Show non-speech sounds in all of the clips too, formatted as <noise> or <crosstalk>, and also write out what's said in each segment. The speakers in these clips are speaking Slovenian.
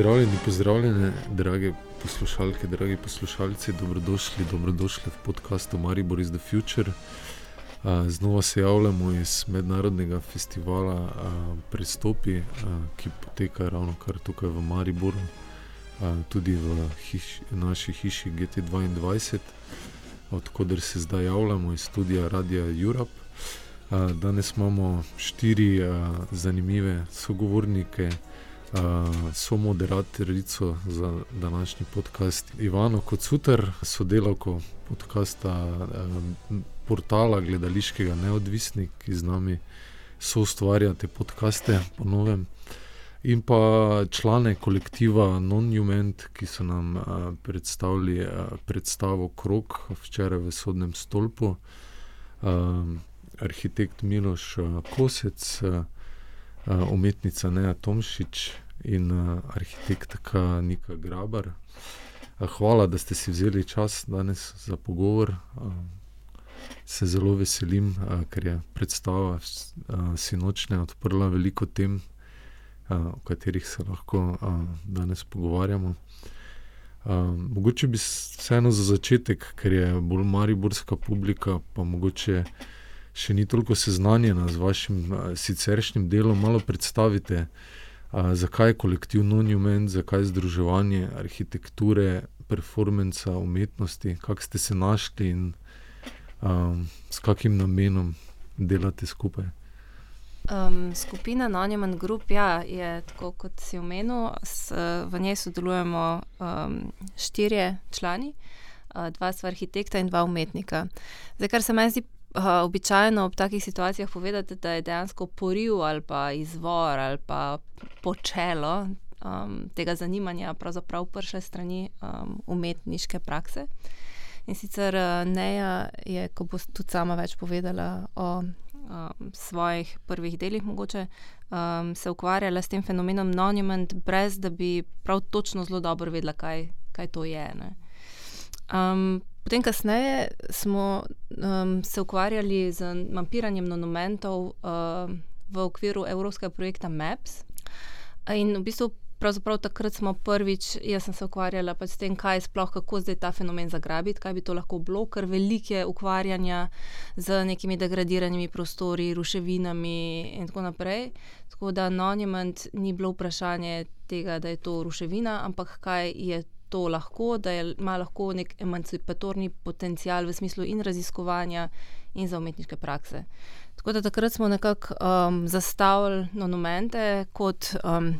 Pozdravljeni, pozdravljene, drage poslušalke, dragi poslušalci, dobrodošli, dobrodošli v podkastu Maribor is the Future. Znova se javljamo iz mednarodnega festivala Prestopi, ki poteka ravno kar tukaj v Mariboru, tudi v hiš, naši hiši GT2, odkuder se zdaj javljamo iz studia Radia Europe. Danes imamo štiri zanimive sogovornike uh, so moderatorico za današnji podcast Ivano Kocuter, sodelavko podcasta uh, portala gledališkega Neodvisnik, ki z nami so ustvarjate podcaste po novem. In pa člane kolektiva Non-Human, ki so nam uh, predstavili uh, predstavo Krok včeraj v sodnem stolpu, uh, arhitekt Miloš uh, Kosec. Uh, umetnica Neja Tomšič in uh, arhitektka Nika Grabar. Uh, hvala, da ste si vzeli čas danes za pogovor. Se zelo veselim, ker je predstava sinočne odprla veliko tem, o katerih se lahko danes pogovarjamo. Mogoče bi vseeno za začetek, ker je bolj mariborska publika, pa mogoče še ni toliko seznanjena z vašim uh, siceršnjim delom, malo predstavite, uh, zakaj je kolektiv Non-Human, zakaj je združevanje arhitekture, performansa, umetnosti, kako ste se našli in um, s kakim namenom delate skupaj. Um, skupina Non-Human Group ja, je tako, kot si omenil, s, v njej sodelujemo um, štirje člani. Dva sta arhitekta in dva umetnika. Zdaj, kar se meni zdi uh, običajno ob takih situacijah povedati, da je dejansko poriv ali pa izvor ali pa počelo um, tega zanimanja pravzaprav prše strani um, umetniške prakse. In sicer Neja je, ko bo tudi sama več povedala o um, svojih prvih delih, mogoče um, se ukvarjala s tem fenomenom monument, brez da bi prav točno zelo dobro vedela, kaj, kaj to je. Um, Potem, kasneje smo um, se ukvarjali z mapiranjem monumentov uh, v okviru evropskega projekta MAPS. In v bistvu, pravzaprav takrat smo prvič, jaz sem se ukvarjala pač s tem, kaj je sploh, kako zdaj ta fenomen zagrabiti, kaj bi to lahko bilo, ker velike ukvarjanja z nekimi degradiranimi prostori, ruševinami in tako naprej. Tako da monument ni bilo vprašanje tega, da je to ruševina, ampak kaj je to lahko, da je, ima lahko nek emancipatorni potencial v smislu in raziskovanja in za umetniške prakse. Tako da takrat smo nekako um, zastavili monumente kot um,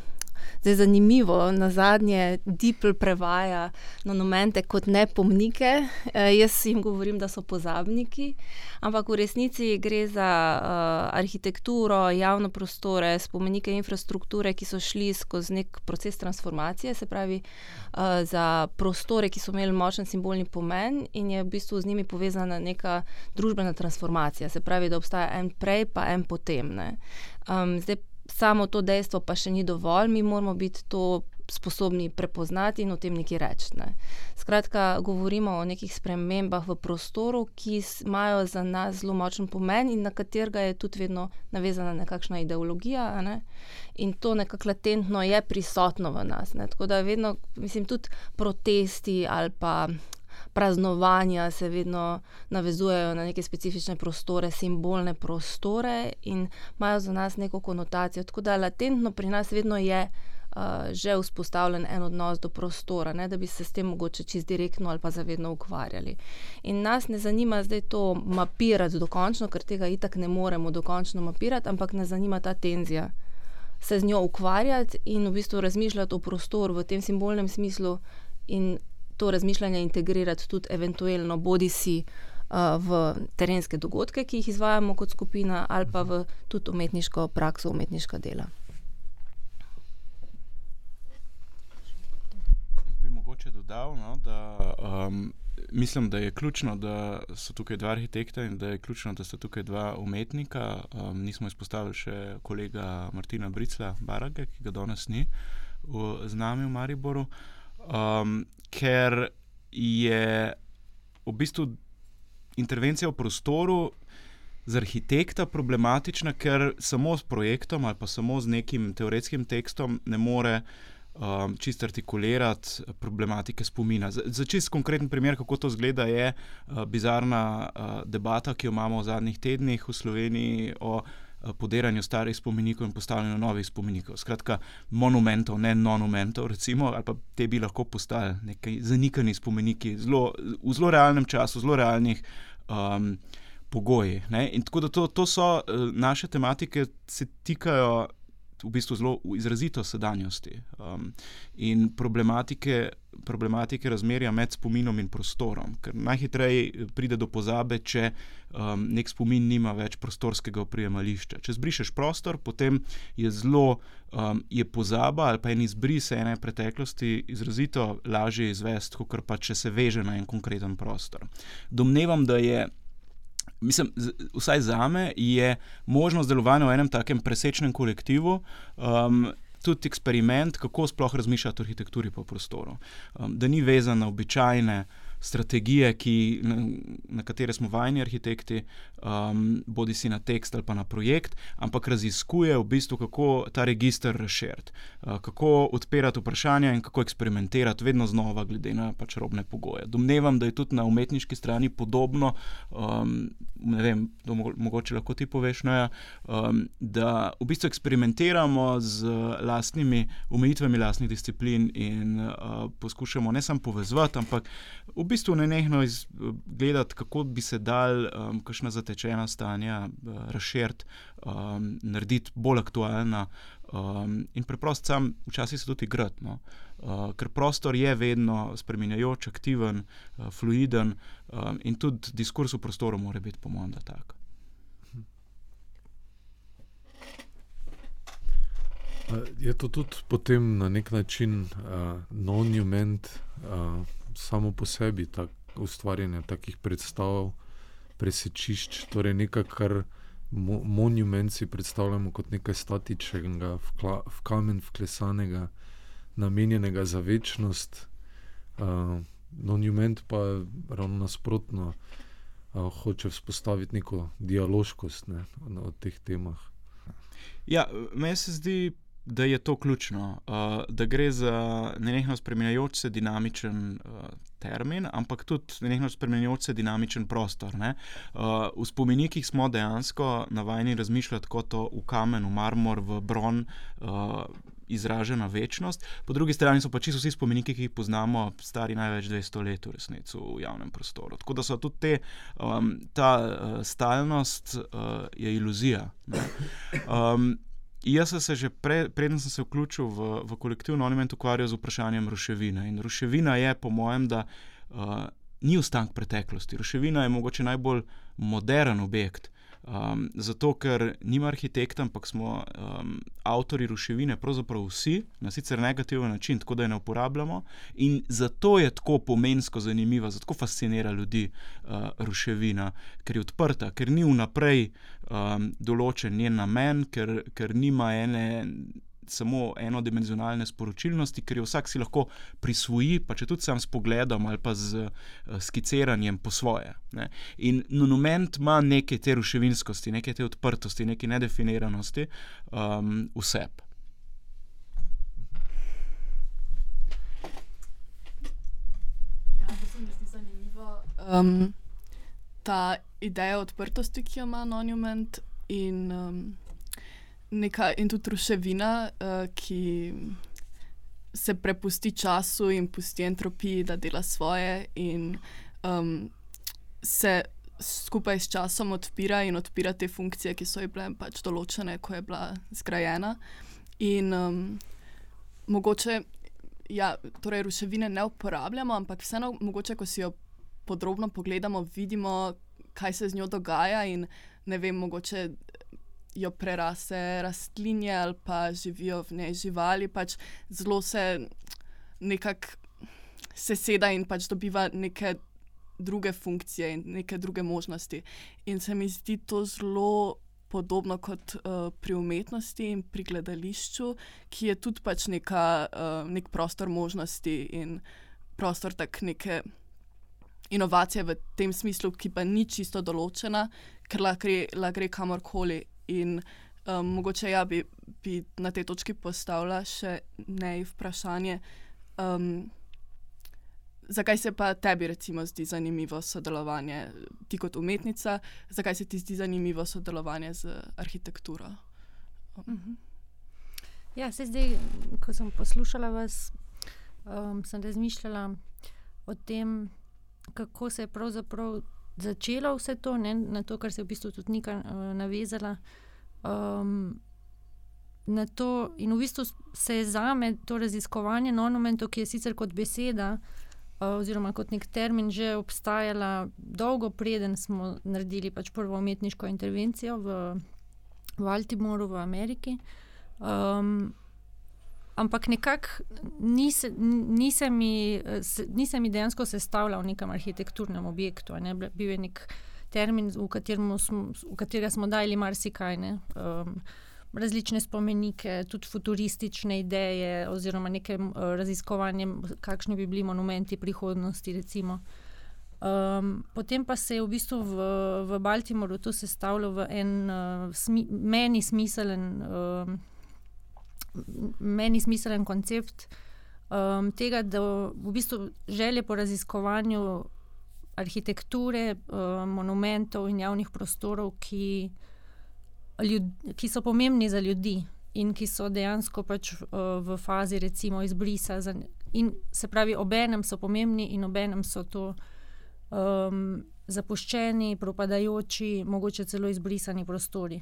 Zdaj, zanimivo, na zadnje Dipl prevaja monumente kot nepomnike. E, jaz jim govorim, da so pozabniki, ampak v resnici gre za uh, arhitekturo, javno prostore, spomenike infrastrukture, ki so šli skozi nek proces transformacije, se pravi uh, za prostore, ki so imeli močen simbolni pomen in je v bistvu z njimi povezana neka družbena transformacija, se pravi, da obstaja en prej, pa en potem. Um, zdaj, samo to dejstvo pa še ni dovolj, mi moramo biti to sposobni prepoznati in o tem nekaj reči. Ne. Skratka, govorimo o nekih spremembah v prostoru, ki imajo za nas zelo močen pomen in na katerega je tudi vedno navezana nekakšna ideologija. Ne. In to nekako latentno je prisotno v nas. Ne. Tako da vedno, mislim, tudi protesti ali pa praznovanja se vedno navezujejo na neke specifične prostore, simbolne prostore in imajo za nas neko konotacijo. Tako da latentno pri nas vedno je uh, že vzpostavljen en odnos do prostora, ne, da bi se s tem mogoče čist direktno ali pa zavedno ukvarjali. In nas ne zanima zdaj to mapirati dokončno, ker tega itak ne moremo dokončno mapirati, ampak nas zanima ta tenzija. Se z njo ukvarjati in v bistvu razmišljati o prostoru v tem simbolnem smislu, in to razmišljanje integrirati tudi eventualno bodi si uh, v terenske dogodke, ki jih izvajamo kot skupina, ali pa v tudi umetniško prakso, umetniška dela. Bi mogoče dodal, no, da um, mislim, da je ključno, da so tukaj dva arhitekta in da je ključno, da sta tukaj dva umetnika. Um, nismo izpostavili še kolega Martina Bricla, Barage, ki ga danes ni v, z nami v Mariboru. Um, ker je v bistvu intervencija v prostoru za arhitekta problematična, ker samo s projektom ali pa samo z nekim teoretskim tekstom ne more um, čisto artikulirati problematike spomina. Za, za čist konkreten primer, kako to zgleda, je uh, bizarna uh, debata, ki jo imamo v zadnjih tednih v Sloveniji o uh, podiranju starih spomenikov in postavljanju novih spomenikov. Skratka, monumentov, ne monumentov, recimo, ali pa te bi lahko postali neki zanikani spomeniki zelo, v zelo realnem času, zelo realnih. Um, Pogoji. Ne? In tako da to, to so uh, naše tematike, se tikajo v bistvu zelo izrazito sedanjosti um, in problematike, problematike razmerja med spominom in prostorom. Ker najhitreje pride do pozabe, če um, nek spomin nima več prostorskega oprijemališča. Če zbrišeš prostor, potem je zelo. Um, je pozaba ali pa en izbris ene preteklosti izrazito lažje izvesti, kot pa če se veže na en konkreten prostor. Domnevam, da je mislim, vsaj za me je možnost delovanja v enem takem presečnem kolektivu. Um, Tudi eksperiment, kako sploh razmišljati o arhitekturi po prostoru. Um, da ni vezan na običajne uh, strategije, ki, na, na katere smo vajeni arhitekti, um, bodi si na tekst ali pa na projekt, ampak raziskuje v bistvu, kako ta registr razširiti, uh, kako odpirati vprašanja in kako eksperimentirati vedno znova, glede na pač robne pogoje. Domnevam, da je tudi na umetniški strani podobno, um, ne vem, to mogoče lahko ti poveš, no ja, um, da v bistvu eksperimentiramo z lastnimi omejitvami lastnih disciplin in uh, poskušamo ne samo povezati, ampak v bistvu ne nehno gledati, kako bi se dal um, kakšna zatečena stanja uh, razširiti, um, narediti bolj aktualna. Um, in preprosto sam včasih se tudi igrati, no? uh, ker prostor je vedno spremenjajoč, aktiven, uh, fluiden um, in tudi diskurs v prostoru mora biti, po mojem, tak. Je to tudi potem na nek način uh, non-human? Uh, samo po sebi, tak, ustvarjanje takih predstav, presečišč, torej nekaj, kar mo, monumenci predstavljamo kot nekaj statičnega, v, v kamen vklesanega, namenjenega za večnost. Uh, monument pa ravno nasprotno uh, hoče vzpostaviti neko dialoškost ne, o teh temah. Ja, meni se zdi da je to ključno, uh, da gre za nenehno spremenjajoč se dinamičen uh, termin, ampak tudi nenehno spremenjajoč se dinamičen prostor. Uh, v spomenikih smo dejansko navajeni razmišljati kot v kamen, v marmor, v bron. Uh, Izražena večnost, po drugi strani so pa čisto vsi spomeniki, ki jih poznamo, stari največ 200 let, v resnici v javnem prostoru. Tako da so tudi te, um, ta uh, stalnost uh, je iluzija. Um, Jaz sem se že pre, preden sem se vključil v, v kolektivno monument ukvarjal z vprašanjem ruševine. In ruševina je, po mojem, da uh, ni ostanek preteklosti. Ruševina je mogoče najbolj modern objekt, Um, zato, ker nima arhitekta, ampak smo um, avtori ruševine, pravzaprav vsi, na sicer negativen način, tako da je ne uporabljamo. In zato je tako pomensko zanimiva, zato fascinira ljudi uh, ruševina, ker je odprta, ker ni vnaprej um, določen njen namen, ker, ker nima ene samo enodimenzionalne sporočilnosti, ker jo vsak si lahko prisvoji, pa če tudi sam s pogledom ali pa z uh, skiciranjem po svoje. Ne. In monument ima neke te ruševinskosti, neke te odprtosti, neke nedefiniranosti um, vse. Um, ta ideja odprtosti, ki jo ima Monument, in um, neka in tudi ruševina, uh, ki se prepusti času in pusti entropiji, da dela svoje, in um, se skupaj s časom odpira in odpira te funkcije, ki so ji bile pač določene, ko je bila zgrajena. In um, mogoče, ja, torej ruševine ne uporabljamo, ampak vseeno, mogoče, ko si jo podrobno pogledamo, vidimo, kaj se z njo dogaja. In ne vem, mogoče jo prerase rastlinje ali pa živijo v njej živali, pač zelo se nekako seseda in pač dobiva neke druge funkcije in neke druge možnosti. In se mi zdi to zelo. Podobno kot uh, pri umetnosti in pri gledališču, ki je tudi pač neka, uh, nek prostor možnosti in prostor tak neke inovacije v tem smislu, ki pa ni čisto določena, ker lahko gre, lahko gre kamorkoli in Um, mogoče ja, bi, bi na tej točki postavila še nej vprašanje. Um, zakaj se pa tebi, recimo, zdi zanimivo sodelovanje, ti kot umetnica, zakaj se ti zdi zanimivo sodelovanje z arhitekturo? Um. Ja, se zdaj, ko sem poslušala vas, um, sem razmišljala o tem, kako se je pravzaprav začelo vse to, ne, na to, kar se je v bistvu tudi Nika uh, navezala. Um, na to, in v bistvu se je za me to raziskovanje monumentov, ki je sicer kot beseda, uh, oziroma kot nek termin, že obstajala dolgo preden smo naredili pač prvo umetniško intervencijo v, v Baltimoru, v Ameriki. Um, ampak nekako nisem mi dejansko sestavljal v nekem arhitekturnem objektu. Ne? Bil je nek termin, v, smo, v katerega smo dali marsikaj. Um, različne spomenike, tudi futuristične ideje, oziroma neke uh, raziskovanje, kakšni bi bili monumenti prihodnosti. Um, potem pa se je v bistvu v, v Baltimoru to sestavljalo v en uh, smi, meni smiselen. Uh, meni smiselen koncept um, tega, da v bistvu želje po raziskovanju arhitekture, uh, monumentov in javnih prostorov, ki, ljud, ki so pomembni za ljudi in ki so dejansko pač uh, v fazi recimo izbrisa. Za, in se pravi, obenem so pomembni in obenem so to. Um, Zapuščeni, propadajoči, mogoče celo izbrisani prostori.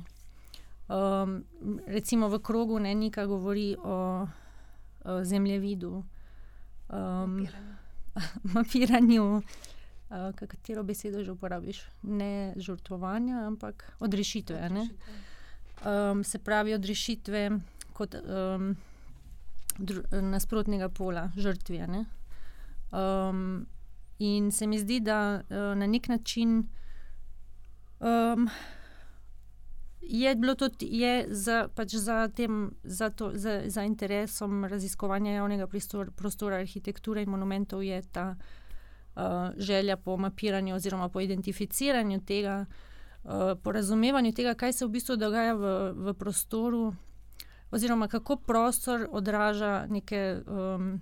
Um, recimo v krogu ne nekaj govori o, o zemljevidu, um, mapiranju, <laughs> uh, katero besedo že uporabiš. Ne žrtvovanja, ampak odrešitve. Um, se pravi, odrešitve kot um, nasprotnega pola, žrtve. Um, in se mi zdi, da uh, na nek način. Um, je bilo to je za, pač za, tem, za, to, za, za interesom raziskovanja javnega prostora, prostora, arhitekture in monumentov, je ta uh, želja po mapiranju oziroma po identificiranju tega, uh, po razumevanju tega, kaj se v bistvu dogaja v, v prostoru, oziroma kako prostor odraža neke um,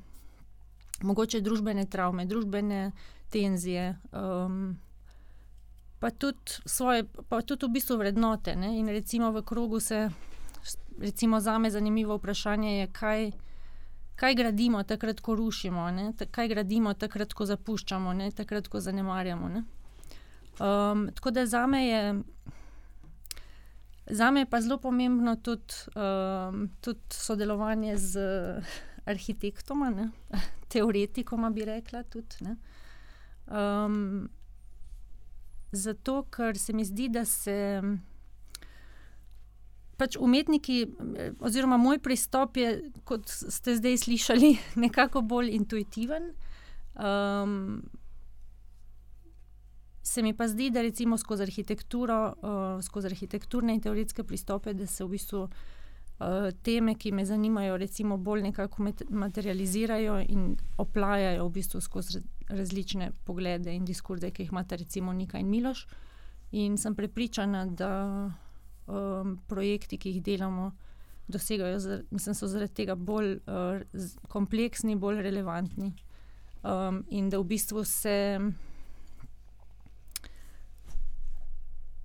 mogoče družbene travme, družbene tenzije. Um, pa tudi, svoje, pa tudi v bistvu vrednote. Ne? In recimo v krogu se, recimo za me zanimivo vprašanje je, kaj, kaj gradimo takrat, ko rušimo, ne? kaj gradimo takrat, ko zapuščamo, ne? takrat, ko zanemarjamo. Um, tako da za me je. Za me je pa zelo pomembno tudi, um, tudi sodelovanje z arhitektom, <laughs> teoretikom, bi rekla. Tudi, um, Zato, ker se mi zdi, da se pač umetniki, oziroma moj pristop je, kot ste zdaj slišali, <laughs> nekako bolj intuitiven. Um, se mi pa zdi, da recimo skozi arhitekturo, uh, skozi arhitekturne in teoretske pristope, da se v bistvu uh, teme, ki me zanimajo, recimo bolj nekako materializirajo in oplajajo v bistvu skozi različne poglede in diskurze, ki jih imata recimo Nika in Miloš. In sem prepričana, da um, projekti, ki jih delamo, dosegajo, mislim, so zaradi tega bolj uh, kompleksni, bolj relevantni. Um, in da v bistvu se.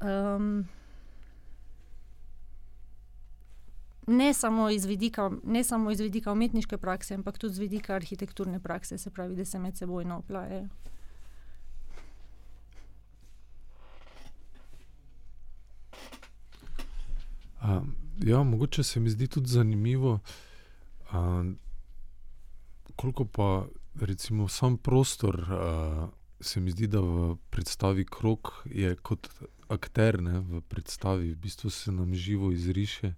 Um, ne samo, vidika, ne samo iz vidika umetniške prakse, ampak tudi iz vidika arhitekturne prakse, se pravi, da se med seboj oplajajo. Um, ja, mogoče se mi zdi tudi zanimivo, um, koliko pa recimo sam prostor. Uh, Se mi zdi, da v predstavi krok je kot akter ne, v predstavi, v bistvu se nam živo izriše uh,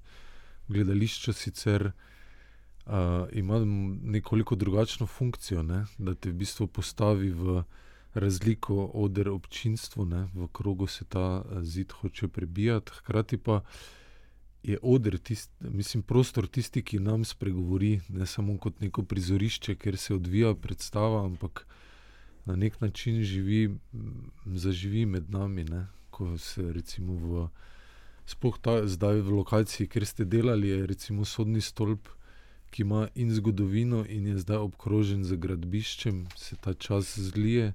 gledališče sicer uh, ima nekoliko drugačno funkcijo, ne? da te v bistvu postavi v razliko od občinstva, v krogu se ta zid hoče prebijati, hkrati pa je oder, tist, mislim, prostor tisti, ki nam spregovori, ne samo kot neko prizorišče, kjer se odvija predstava, ampak na nek način živi, zaživi med nami, ne? ko se recimo v sploh ta, zdaj v lokaciji, kjer ste delali, je recimo sodni stolp, ki ima in zgodovino, in je zdaj obkrožen z gradbiščem, se ta čas zlije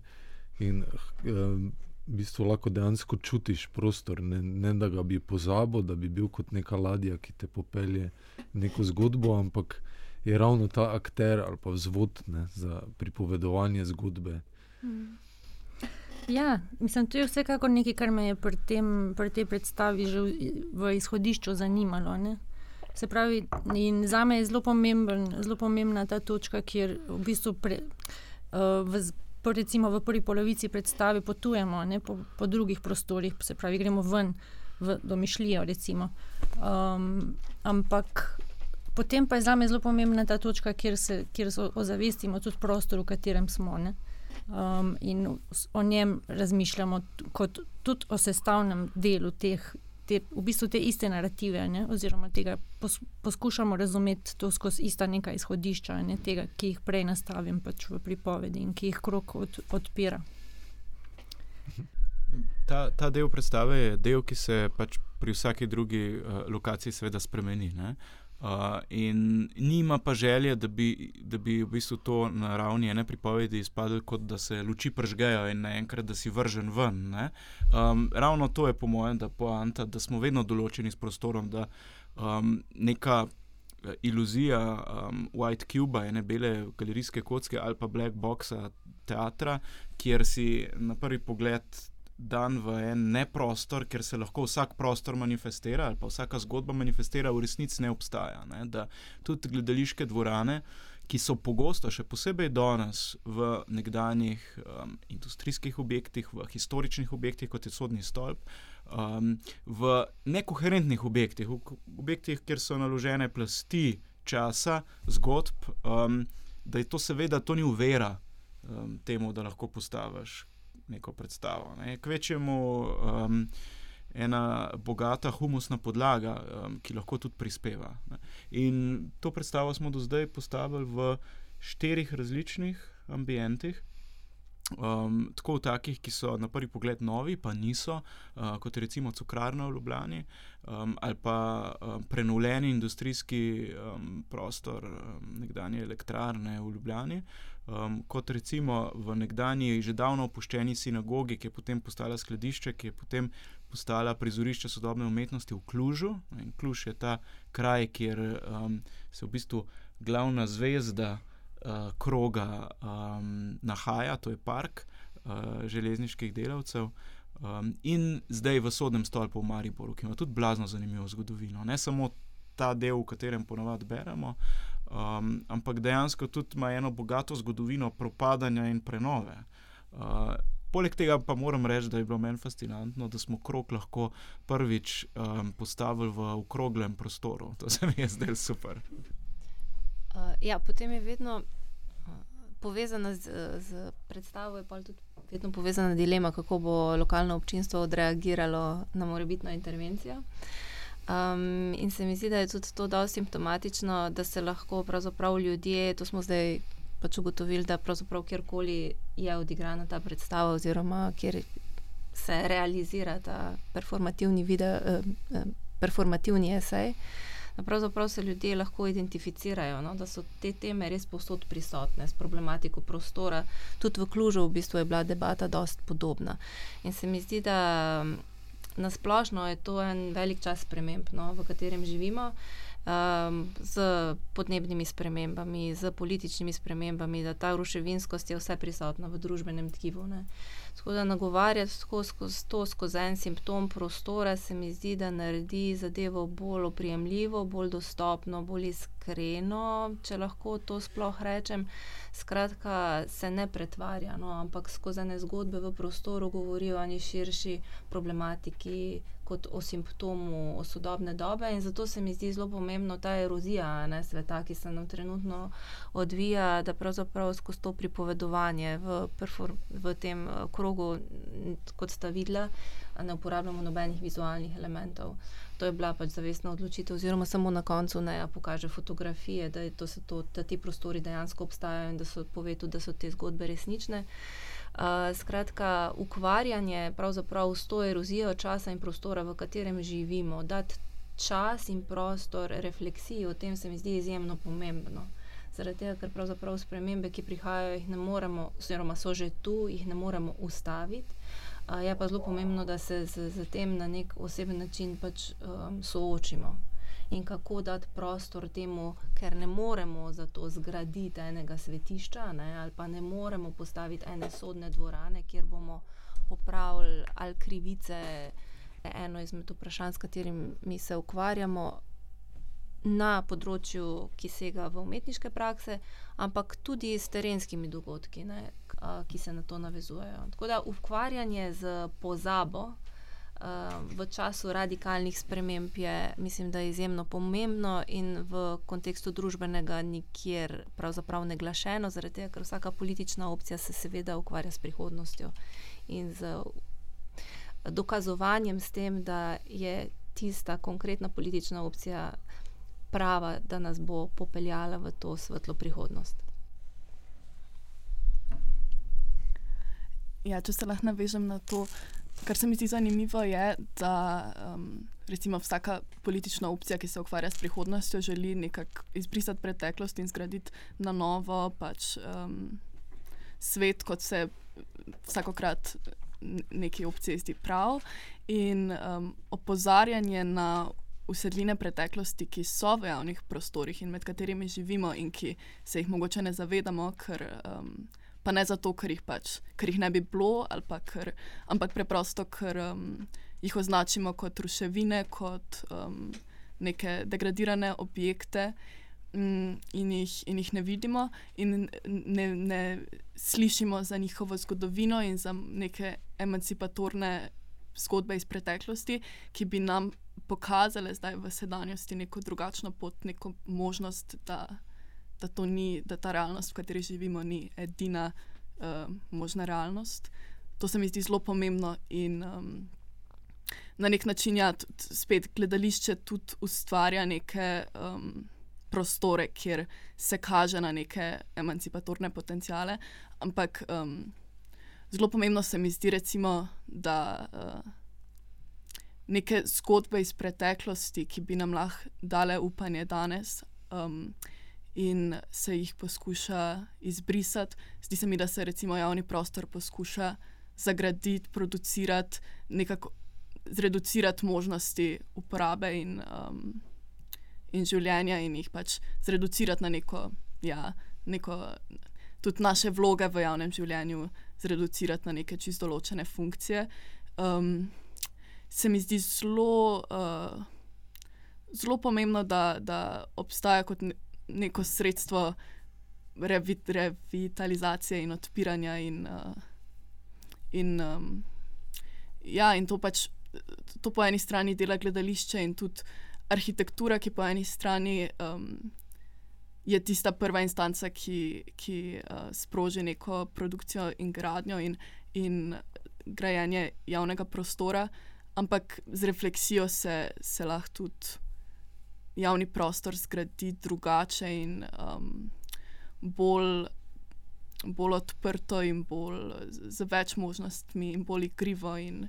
in um, v bistvu lahko dejansko čutiš prostor, ne, ne da ga bi pozabil, da bi bil kot neka ladja, ki te popelje neko zgodbo, ampak je ravno ta akter ali pa vzvod ne, za pripovedovanje zgodbe. Hmm. Ja, mislim, to je vsekakor nekaj, kar me je pri, tem, pri tej predstavi že v, izhodišču zanimalo. Ne? Se pravi, za me je zelo, pomemben, zelo pomembna ta točka, kjer v bistvu pre, uh, v, recimo v prvi polovici predstave potujemo ne, po, po drugih prostorih, se pravi, gremo ven v domišljijo. Um, ampak potem pa je za me zelo pomembna ta točka, kjer se, kjer ozavestimo tudi prostor, v katerem smo. Ne um, in o njem razmišljamo kot tudi o sestavnem delu teh. Te, v bistvu te iste narative, ne, oziroma tega pos, poskušamo razumeti to skozi ista neka izhodišča, ne, tega, ki jih prej nastavim pač v pripovedi in ki jih krok od, odpira. Ta, ta del predstave je del, ki se pač pri vsaki drugi uh, lokaciji, seveda, spremeni. Uh, Uh, in nima pa želje, da bi, da bi v bistvu to na ravni ene pripovedi izpadlo, kot da se luči pržgejo in naenkrat, da si vržen ven. Um, ravno to je po mojem, da, poanta, da smo vedno določeni s prostorom, da um, neka eh, iluzija um, White Cube, ene bele galerijske kocke ali pa Black Boxa teatra, kjer si na prvi pogled dan v en neprostor, ker se lahko vsak prostor manifestira ali pa vsaka zgodba manifestira, v resnici ne obstaja. Ne? Da tudi gledališke dvorane, ki so pogosto, še posebej danes, v nekdanjih um, industrijskih objektih, v historičnih objektih, kot je sodni stolp. Um, v nekoherentnih objektih, v objektih, kjer so naložene plasti časa, zgodb, um, da je to seveda to ni uvera um, temu, da lahko postaviš neko predstavo. Ne. Kvečemu um, ena bogata humusna podlaga, um, ki lahko tudi prispeva. Ne. In to predstavo smo do zdaj postavili v štirih različnih ambientih. Um, tako v takih, ki so na prvi pogled novi, pa niso, uh, kot recimo Cukrarna v Ljubljani, um, ali pa um, prenovljeni industrijski um, prostor um, nekdanje elektrarne v Ljubljani, um, kot recimo v nekdanji, že davno opuščeni sinagogi, ki je potem postala skladišče, ki je potem postala prizorišče sodobne umetnosti v Klužu. In Kluž je ta kraj, kjer um, se v bistvu glavna zvezda uh, kroga um, nahaja, to je park uh, železniških delavcev. Um, in zdaj v sodnem stolpu v Mariboru, ki ima tudi blazno zanimivo zgodovino. Ne samo ta del, v katerem ponovadi beremo, um, ampak dejansko tudi ima eno bogato zgodovino propadanja in prenove. Uh, poleg tega pa moram reči, da je bilo meni fascinantno, da smo krog lahko prvič um, postavili v okroglem prostoru. To se mi je zdelo super. Uh, ja, potem je vedno uh, povezana z, z predstavo, je pa tudi vedno povezana dilema, kako bo lokalno občinstvo odreagiralo na morebitno intervencijo. Uh, Um, in se mi zdi, da je tudi to dosti simptomatično, da se lahko ljudje, to smo zdaj pač ugotovili, da pravzaprav kjerkoli je odigrana ta predstava, oziroma kjer se realizira ta performativni video, eh, eh, performativni esej. Pravzaprav se ljudje lahko identificirajo, no, da so te teme res posod prisotne, s problematiko prostora. Tudi v Klužu v bistvu je bila debata dosti podobna. In se mi zdi, da na splošno je to en velik čas sprememb, no, v katerem živimo, um, z podnebnimi spremembami, z političnimi spremembami, da ta ruševinskost je vse prisotna v družbenem tkivu. Ne. Tako da nagovarjati skozi to, skozi en simptom prostora, se mi zdi, da naredi zadevo bolj oprijemljivo, bolj dostopno, bolj iskreno, če lahko to sploh rečem. Skratka, se ne pretvarja, no, ampak skozi ne zgodbe v prostoru govorijo o neki širši problematiki, kot o simptomu o sodobne dobe. In zato se mi zdi zelo pomembno ta erozija ne, sveta, ki se nam trenutno odvija, da pravzaprav skozi to pripovedovanje v, v tem eh, krogu, kot sta videla, ne uporabljamo nobenih vizualnih elementov. To je bila pač zavestna odločitev, oziroma samo na koncu ne pokaže fotografije, da, to to, da ti prostori dejansko obstajajo in da so povedali, da so te zgodbe resnične. Uh, skratka, ukvarjanje pravzaprav s to erozijo časa in prostora, v katerem živimo, dati čas in prostor refleksiji, o tem se mi zdi izjemno pomembno. Zaradi tega, ker pravzaprav spremembe, ki prihajajo, jih ne moremo, oziroma so že tu, jih ne moremo ustaviti. Uh, je pa zelo pomembno, da se z, z tem na nek oseben način pač, um, soočimo in kako dati prostor temu, ker ne moremo za to zgraditi enega svetišča, ne, ali pa ne moremo postaviti ene sodne dvorane, kjer bomo popravili ali krivice. Eno izmed vprašanj, s katerim mi se ukvarjamo na področju, ki sega v umetniške prakse, ampak tudi s terenskimi dogodki, ne, ki se na to navezujejo. Tako da ukvarjanje z pozabo, v času radikalnih sprememb je, mislim, da je izjemno pomembno in v kontekstu družbenega nikjer pravzaprav ne glašeno, zaradi tega, ker vsaka politična opcija se seveda ukvarja s prihodnostjo in z dokazovanjem s tem, da je tista konkretna politična opcija prava, da nas bo popeljala v to svetlo prihodnost. Ja, če se lahko navežem na to, Kar se mi zdi zanimivo, je, da um, recimo vsaka politična opcija, ki se ukvarja s prihodnostjo, želi nekako izbrisati preteklost in zgraditi na novo pač, um, svet, kot se vsakokrat neki opciji zdi prav. In um, opozarjanje na usedline preteklosti, ki so v javnih prostorih in med katerimi živimo, in ki se jih mogoče ne zavedamo, ker. Um, pa ne zato, ker jih, pač, ker jih ne bi bilo, ker, ampak preprosto, ker um, jih označimo kot ruševine, kot um, neke degradirane objekte. Mm, in jih, in jih ne vidimo, in ne, ne slišimo za njihovo zgodovino in za neke emancipatorne zgodbe iz preteklosti, ki bi nam pokazale zdaj v sedanjosti neko drugačno pot, neko možnost, da da, ni, da ta realnost, v kateri živimo, ni edina uh, možna realnost. To se mi zdi zelo pomembno in um, na nek način, ja, spet gledališče tudi ustvarja neke um, prostore, kjer se kaže na neke emancipatorne potencijale. Ampak um, zelo pomembno se mi zdi, recimo, da. Uh, Neke zgodbe iz preteklosti, ki bi nam lahko dale upanje danes, um, in se jih poskuša izbrisati. Zdi se mi, da se recimo javni prostor poskuša zagraditi, producirati, nekako zreducirati možnosti uporabe in, um, in življenja, in jih pač zreducirati na neko, ja, neko, tudi naše vloge v javnem življenju, zreducirati na neke čisto določene funkcije. Um, se mi zdi zelo. Uh, Zelo pomembno da, da obstaja kot neko sredstvo revit, revitalizacije in odpiranja. In, uh, in, um, ja, in to pač to po eni strani dela gledališče in tudi arhitektura, ki po eni strani um, je tista prva instanca, ki, ki uh, sproži neko produkcijo in gradnjo in, in grajenje javnega prostora, ampak z refleksijo se, se lahko tudi javni prostor zgraditi drugače in um, bolj, bolj odprto, in bolj z več možnostmi, in bolj igrivo. In,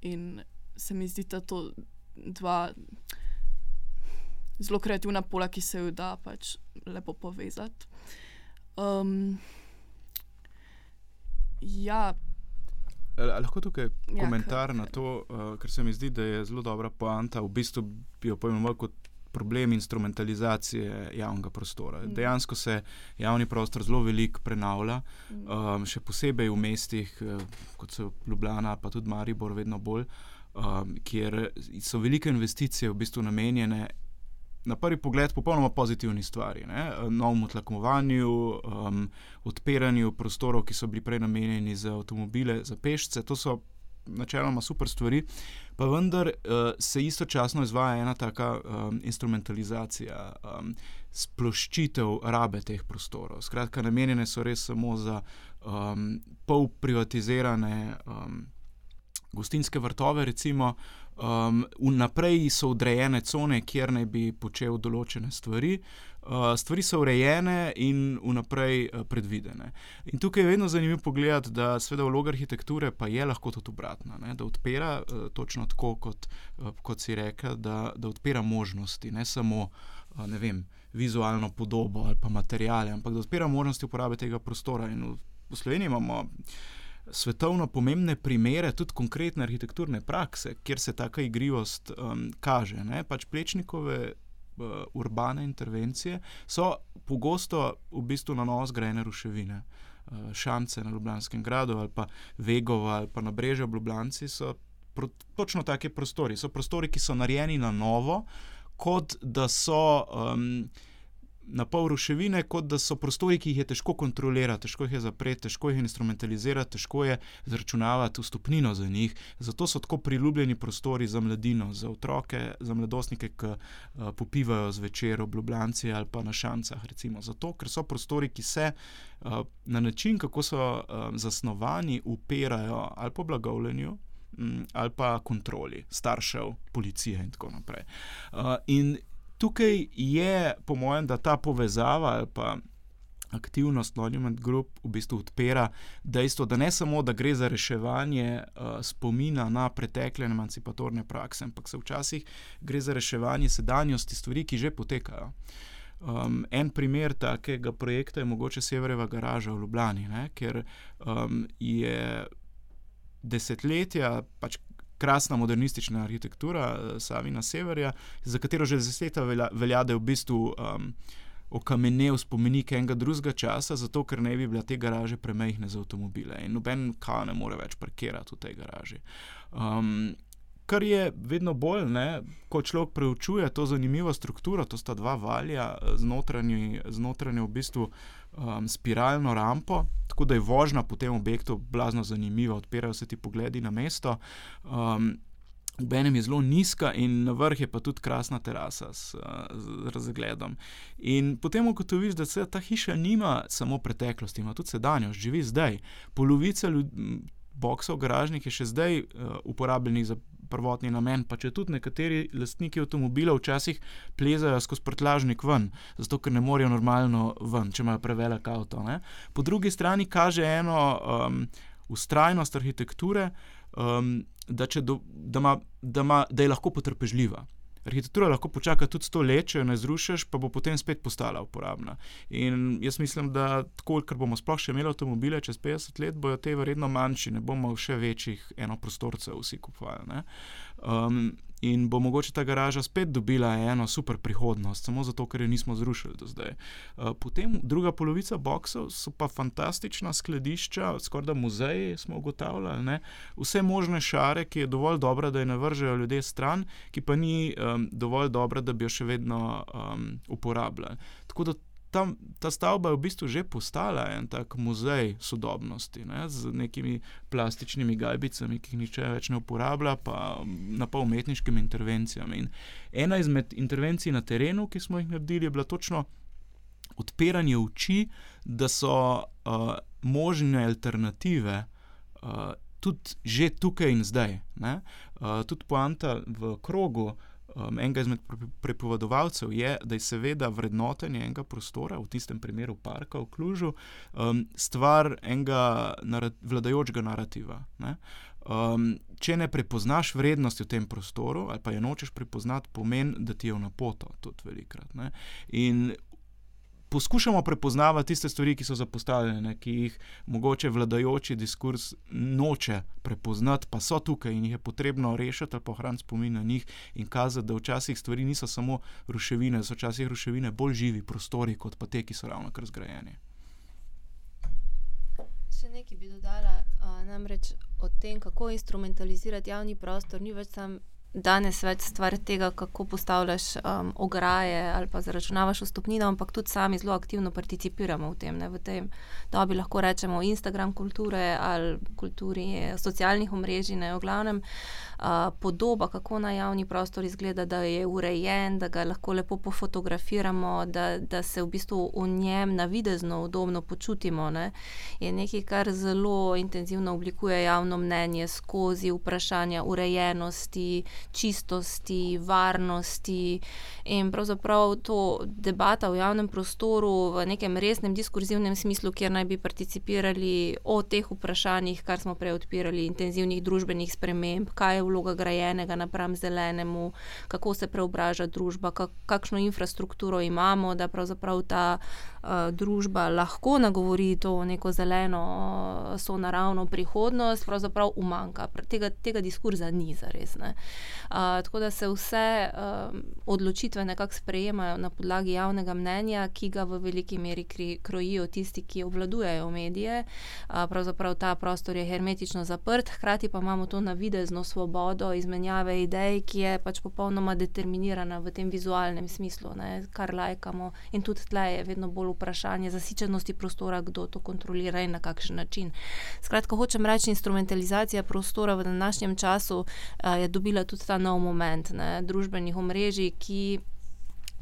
in se mi zdi, da to dva zelo kreativna pola, ki se ju da pač lepo povezati. Um, ja. Lahko tukaj ja, komentar kar, na to, uh, ker se mi zdi, da je zelo dobra poanta. V bistvu bi jo pojmoval kot problem instrumentalizacije javnega prostora. Mm. Dejansko se javni prostor zelo veliko prenavlja, mm. um, še posebej v mestih, uh, kot so Ljubljana, pa tudi Maribor, vedno bolj, um, kjer so velike investicije v bistvu namenjene. Na prvi pogled, popolnoma pozitivni stvari, novemu tlakovanju, um, odpiranju prostorov, ki so bili prej namenjeni za avtomobile, za pešce. To so načeloma super stvari, pa vendar uh, se istočasno izvaja ena taka um, instrumentalizacija, um, sploščitev rabe teh prostorov. Skratka, namenjene so res samo za um, pol privatizirane um, gostinske vrtove, recimo. Um, vnaprej so odrejene cone, kjer naj bi počel določene stvari, Uh, stvari so urejene in vnaprej uh, predvidene. In tukaj je vedno zanimivo pogledati, da seveda vloga arhitekture pa je lahko tudi obratna, ne? da odpira uh, točno tako, kot, kot si rekel, da, da odpira možnosti, ne samo ne vem, vizualno podobo ali pa materijale, ampak da odpira možnosti uporabe tega prostora. In v, v Sloveniji imamo svetovno pomembne primere, tudi konkretne arhitekturne prakse, kjer se ta igrivost um, kaže. Ne? Pač plečnikove urbane intervencije so pogosto v bistvu na novo zgrajene ruševine. Uh, šance na Ljubljanskem gradu ali pa Vegova ali pa na Brežju v Ljubljani so pro, točno take prostori. So prostori, ki so narejeni na novo, kot da so. Um, na pol ruševine, kot da so prostori, ki jih je težko kontrolirati, težko jih je zapreti, težko jih je instrumentalizirati, težko je zračunavati vstopnino za njih. Zato so tako priljubljeni prostori za mladino, za otroke, za mladostnike, ki uh, popivajo zvečer v Ljubljani ali pa na šancah. Recimo. Zato, ker so prostori, ki se uh, na način, kako so uh, zasnovani, upirajo ali po blagovljenju. Ali pa kontroli staršev, policije, in tako naprej. Uh, in tukaj je, po mojem, da ta povezava ali pa aktivnost Monument Group v bistvu odpira dejstvo, da ne samo, da gre za reševanje uh, spomina na pretekle emancipatorne prakse, ampak se včasih gre za reševanje sedanjosti stvari, ki že potekajo. Um, en primer takega projekta je mogoče Severeva garaža v Ljubljani, ne, ker um, je desetletja, pač krasna modernistična arhitektura eh, Savina Severja, za katero že desetletja velja, velja, da je v bistvu um, okamenel spomenik enega drugega časa, zato ker ne bi bile te garaže premehne za avtomobile in noben kaj ne more več parkirati v tej garaži. Um, Kar je vedno bolj, ne, ko človek preučuje to zanimivo strukturo, to sta dva valja eh, z notranjo v bistvu um, spiralno rampo, tako da je vožnja po tem objektu blazno zanimiva, odpirajo se ti pogledi na mesto. Um, V enem je zelo nizka, in na vrhu je pa tudi krasna terasa s, z razgledom. In potem ugotoviš, da se ta hiša nima samo preteklosti, ima tudi sedanjost, živi zdaj. Polovica boksov garažnih je še zdaj uh, uporabljenih za prvotni namen, pa če tudi nekateri lastniki avtomobila včasih plezajo skozi prtlažnik ven, zato ker ne morejo normalno ven, če imajo prevelik avto. Ne? Po drugi strani kaže eno um, ustrajnost arhitekture, um, da, do, da, ma, da, ma, da je lahko potrpežljiva. Arhitektura lahko počaka tudi sto let, če jo ne zrušiš, pa bo potem spet postala uporabna. In jaz mislim, da tako, ker bomo sploh še imeli avtomobile čez 50 let, bojo te verjetno manjši, ne bomo še večjih enoprostorcev vsi kupovali. Um, in bo mogoče ta garaža spet dobila eno super prihodnost, samo zato, ker jo nismo zrušili do zdaj. Uh, potem druga polovica boksov so pa fantastična skladišča, skoraj da muzeji smo ugotavljali, ne? vse možne šare, ki je dovolj dobra, da je ne vržejo ljudje stran, ki pa ni um, dovolj dobra, da bi jo še vedno um, uporabljali. Tako da ta, ta stavba je v bistvu že postala en tak muzej sodobnosti, ne, z nekimi plastičnimi gajbicami, ki jih nihče več ne uporablja, pa na pol umetniškimi intervencijami. In ena izmed intervencij na terenu, ki smo jih naredili, je bila točno odpiranje oči, da so uh, možne alternative. Uh, Tudi že tukaj in zdaj. Uh, tudi poanta v krogu, uh, um, enega izmed prepovedovalcev je, da je seveda vrednotenje enega prostora, v tistem primeru parka v Klužu, um, stvar enega narat vladajočega narativa. Ne? Um, če ne prepoznaš vrednosti v tem prostoru, ali pa je nočeš prepoznati, pomeni, da ti je v napoto, tudi velikrat. Ne? In poskušamo prepoznavati tiste stvari, ki so zapostavljene, ki jih mogoče vladajoči diskurs noče prepoznati, pa so tukaj in jih je potrebno rešiti ali pohraniti spomin na njih in kazati, da včasih stvari niso samo ruševine, da so včasih ruševine bolj živi prostori, kot pa te, ki so ravno kar zgrajeni. Še nekaj bi dodala, uh, namreč o tem, kako instrumentalizirati javni prostor, ni več samo danes več stvar tega, kako postavljaš um, ograje ali pa zaračunavaš vstopnino, ampak tudi sami zelo aktivno participiramo v tem. Ne? V tem dobi lahko rečemo Instagram kulture ali kulturi socialnih omrežij, ne v glavnem. Uh, podoba, kako na javni prostor izgleda, da je urejen, da ga lahko lepo pofotografiramo, da, da se v bistvu v njem navidezno udobno počutimo, ne? je nekaj, kar zelo intenzivno oblikuje javno mnenje skozi vprašanja urejenosti, čistosti, varnosti in pravzaprav to debata v javnem prostoru v nekem resnem diskurzivnem smislu, kjer naj bi participirali o teh vprašanjih, kar smo prej odpirali, intenzivnih družbenih sprememb, kaj je vloga grajenega napram zelenemu, kako se preobraža družba, kakšno infrastrukturo imamo, da pravzaprav ta uh, družba lahko nagovori to neko zeleno, uh, so naravno prihodnost, pravzaprav umanka. Tega, tega diskurza ni za res. Uh, tako da se vse uh, odločitve nekako sprejemajo na podlagi javnega mnenja, ki ga v veliki meri kri, krojijo tisti, ki obvladujejo medije. Uh, pravzaprav ta prostor je hermetično zaprt, hkrati pa imamo to navidezno svobodo izmenjave idej, ki je pač popolnoma determinirana v tem vizualnem smislu, ne, kar lajkamo. In tudi tle je vedno bolj vprašanje zasičenosti prostora, kdo to kontrolira in na kakšen način. Skratka, hočem reči, instrumentalizacija prostora v današnjem času uh, je dobila tudi ta nov moment ne, družbenih omrežij, ki,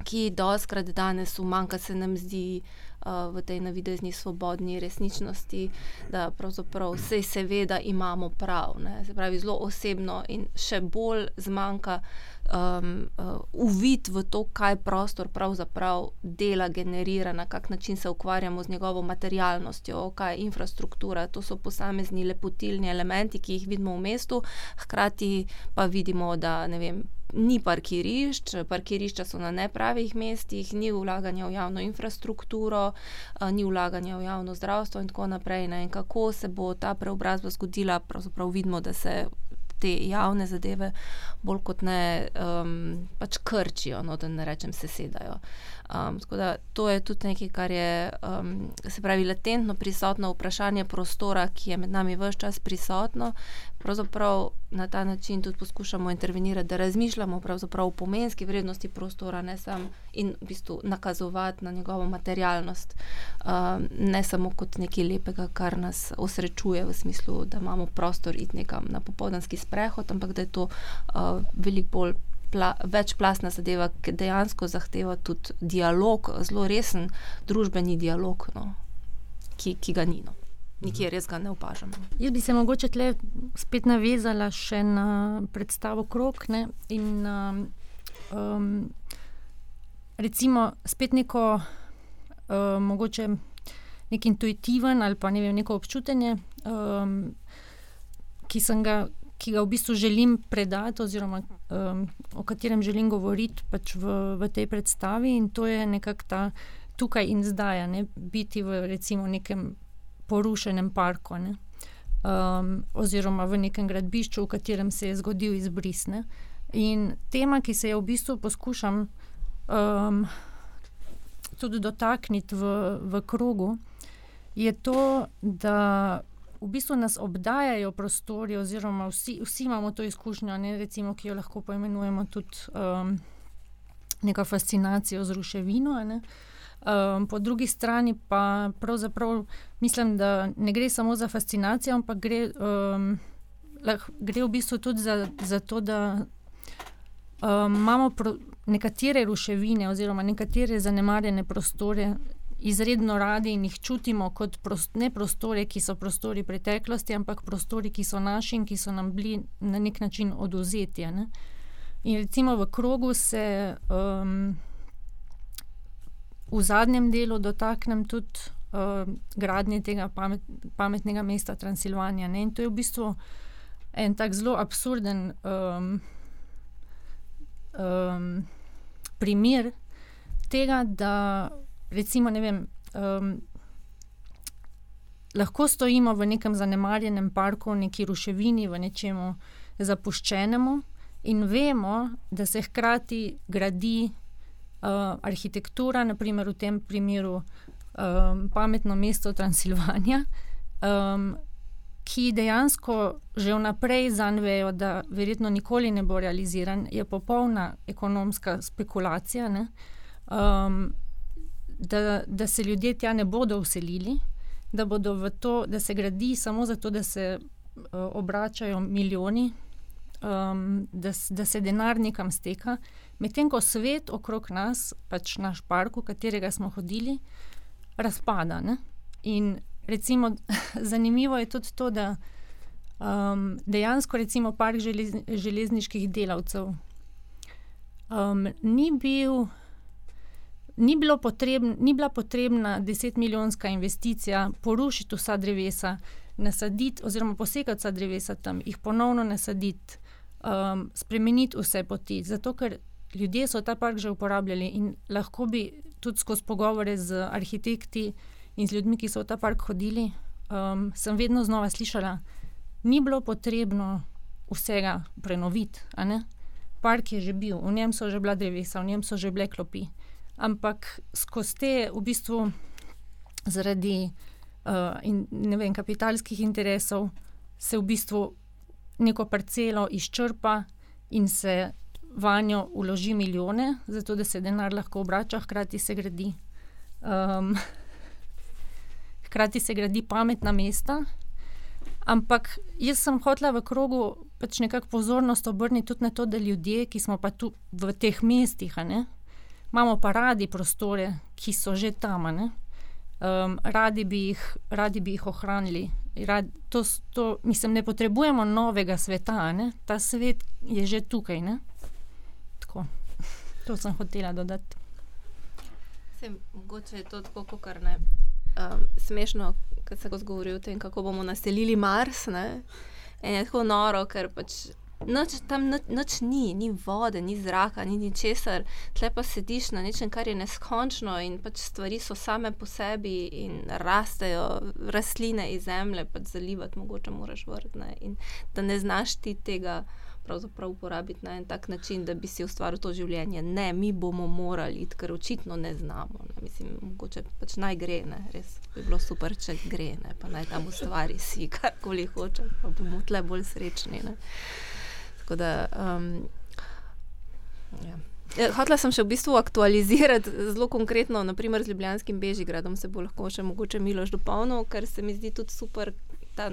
ki doskrat danes umanka, se nam zdi. Uh, v tej navidezni svobodni resničnosti, da pravzaprav vse seveda imamo prav. Ne? Se pravi, zelo osebno in še bolj zmanjka um, uh, uvid v to, kaj prostor pravzaprav dela, generira, na kak način se ukvarjamo z njegovo materialnostjo, kaj je infrastruktura. To so posamezni lepotilni elementi, ki jih vidimo v mestu, hkrati pa vidimo, da ne vem. Ni parkirišč, parkirišča so na nepravih mestih, ni vlaganja v javno infrastrukturo, ni vlaganja v javno zdravstvo, in tako naprej. Ne. In kako se bo ta preobrazba zgodila, pravzaprav vidimo, da se te javne zadeve bolj kot ne um, pač krčijo, no, da ne rečem, se Um, da, to je tudi nekaj, kar je, um, se pravi, latentno prisotno vprašanje prostora, ki je med nami vse čas prisotno. Pravzaprav na ta način tudi poskušamo intervenirati, da razmišljamo o pomenski vrednosti prostora, ne samo in v bistvu nakazovati na njegovo materialnost, um, ne samo kot nekaj lepega, kar nas osrečuje v smislu, da imamo prostor iti nekam na popoldanski sprehod, ampak da je to uh, veliko bolj pla, večplastna zadeva, ki dejansko zahteva tudi dialog, zelo resen družbeni dialog, no, ki, ki ga ni. No. Nikjer res ga ne opažamo. Jaz bi se mogoče tle spet navezala še na predstavo Krok ne, in um, recimo spet neko um, mogoče nek intuitiven ali pa ne vem, neko občutenje, um, ki sem ga ki ga v bistvu želim predati, oziroma um, o katerem želim govoriti pač v, v tej predstavi, in to je nekako ta tukaj in zdaj, ne, biti v recimo nekem porušenem parku. Ne. Um, oziroma v nekem gradbišču, v katerem se je zgodil izbris. Ne. In tema, ki se je v bistvu poskušam um, tudi dotakniti v, v krogu, je to, da v bistvu nas obdajajo prostori, oziroma vsi, vsi imamo to izkušnjo, ne, recimo, ki jo lahko poimenujemo tudi um, neka fascinacija z ruševino. Ne. Um, po drugi strani pa pravzaprav mislim, da ne gre samo za fascinacijo, ampak gre, um, lah, gre v bistvu tudi za, za to, da um, imamo pro, nekatere ruševine oziroma nekatere zanemarjene prostore, izredno radi in jih čutimo kot prost, ne prostore, ki so prostori preteklosti, ampak prostori, ki so naši in ki so nam bili na nek način oduzeti. Ne? In recimo v krogu se um, v zadnjem delu dotaknem tudi um, gradnje tega pamet, pametnega mesta Transilvanija. Ne? In to je v bistvu en tak zelo absurden um, um, primer tega, da recimo, ne vem, um, lahko stojimo v nekem zanemarjenem parku, v neki ruševini, v nečemu zapuščenemu in vemo, da se hkrati gradi uh, arhitektura, naprimer v tem primeru um, pametno mesto Transilvanija. Um, Ki dejansko že vnaprej zanvejo, da verjetno nikoli ne bo realiziran, je popolna ekonomska spekulacija. Um, da, da se ljudje tja ne bodo uselili, da, bodo to, da se gradi samo zato, da se uh, obračajo milijoni, um, da, da se denar nekam steka, medtem ko svet okrog nas, pač naš park, v katerega smo hodili, razpada. Ne? In recimo, <laughs> zanimivo je tudi to, da Um, dejansko, recimo, park želez, železniških delavcev um, ni, bil, ni, potrebn, ni bila potrebna desetmilijonska investicija, porušiti vsa drevesa, nasaditi oziroma posekati vsa drevesa tam, jih ponovno nasaditi, um, spremeniti vse poti. Zato, ker ljudje so ta park že uporabljali in lahko bi tudi skozi pogovore z arhitekti in z ljudmi, ki so v ta park hodili, um, sem vedno znova slišala, ni bilo potrebno vsega prenoviti. Park je že bil, v njem so že bila drevesa, v njem so že bile klopi. Ampak skozi te, v bistvu, zaradi uh, in, vem, kapitalskih interesov, se v bistvu neko parcelo izčrpa in se vanjo uloži milijone, zato da se denar lahko obrača, hkrati se gradi. Um, <laughs> hkrati se gradi pametna mesta. Ampak jaz sem hotela v krogu pač nekako pozornost obrniti tudi na to, da ljudje, ki smo pa tu v teh mestih, ne, imamo pa radi prostore, ki so že tam, um, radi, bi jih, radi bi jih ohranili. Rad, to, to, mislim, ne potrebujemo novega sveta, ne? ta svet je že tukaj. Tako, <laughs> to sem hotela dodati. Sem, mogoče je to tako, kot ne. Um, smešno, ko se govori o tem, kako bomo naselili Mars. Ne? In je tako noro, ker pač Noč, tam noč ni, ni vode, ni zraka, ni ničesar, tle pa sediš na nečem, kar je neskončno in pač stvari so same po sebi in rastejo rastline iz zemlje, pač zalivati mogoče moraš vrtne in da ne znaš ti tega pravzaprav uporabiti na en tak način, da bi si ustvaril to življenje. Ne, mi bomo morali, ker očitno ne znamo. Ne. Mislim, mogoče pač naj gre, ne. res bi bilo super, če gre, ne. pa naj tam ustvari si <laughs> karkoli hoče, pa bomo tle bolj srečni. Ne. Da, um, ja. ja. Hotela sem še v bistvu aktualizirati zelo konkretno, naprimer z Ljubljanskim Bežigradom, se bo lahko še mogoče Miloš dopolnil, ker se mi zdi tudi super, ta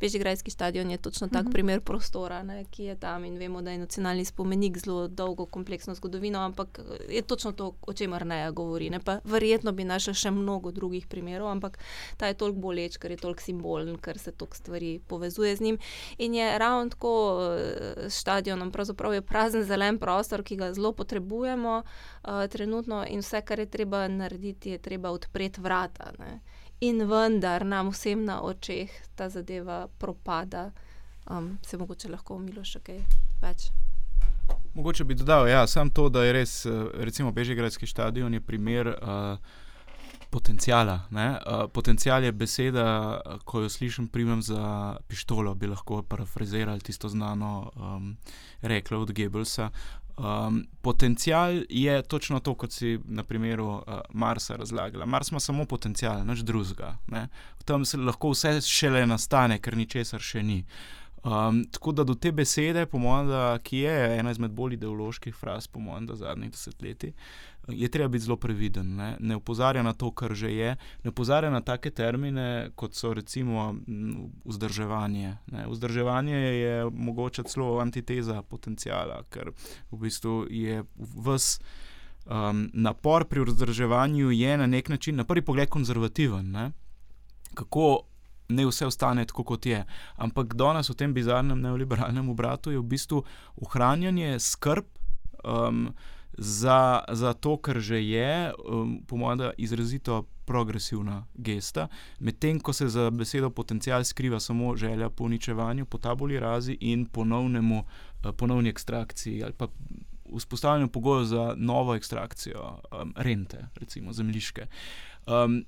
Bežigrajski stadion je točno tak mm -hmm. primer prostora, ne, ki je tam in vemo, da je nacionalni spomenik zelo dolgo, kompleksno zgodovino, ampak je točno to, o čemer Neja govori. Ne. Pa verjetno bi našel še mnogo drugih primerov, ampak ta je toliko boleč, ker je toliko simbolen, ker se toliko stvari povezuje z njim. In je ravno tako eh, s stadionom, pravzaprav je prazen zelen prostor, ki ga zelo potrebujemo uh, trenutno in vse, kar je treba narediti, je treba odpreti vrata. Ne in vendar nam vsem na očeh ta zadeva propada, um, se mogoče lahko umilo še kaj več. Mogoče bi dodal, ja, samo to, da je res, eh, recimo, Bežigradski stadion je primer uh, potencijala. Uh, potencijal je beseda, ko jo slišim, primem za pištolo, bi lahko parafrazirali tisto znano um, reklo od Goebbelsa. Um, potencial je točno to, kot si na primeru uh, Marsa razlagala. Mars ima samo potencial, naš drugega. Tam se lahko vse šele nastane, ker ničesar še ni. Um, tako da do te besede, po mojem, ki je ena izmed bolj ideoloških fraz, po mojem, zadnjih desetletij, je treba biti zelo previden. Ne? ne upozarja na to, kar že je, ne upozarja na take termine, kot so recimo vzdrževanje. Ne? Vzdrževanje je mogoče celo antiteza potencijala, ker v bistvu je vse. Um, napor pri vzdrževanju je na nek način, na prvi pogled, konzervativen. Ne? Kako ne vse ostane tako, kot je. Ampak danes v tem bizarnem neoliberalnem obratu je v bistvu ohranjanje skrb. Um, za, za to, kar že je, um, po mojem, izrazito progresivna gesta, medtem ko se za besedo potencial skriva samo želja po uničevanju, po tabuli razi in ponovnemu, uh, ponovni ekstrakciji ali pa vzpostavljanju pogojev za novo ekstrakcijo um, rente, recimo zemljiške. Um,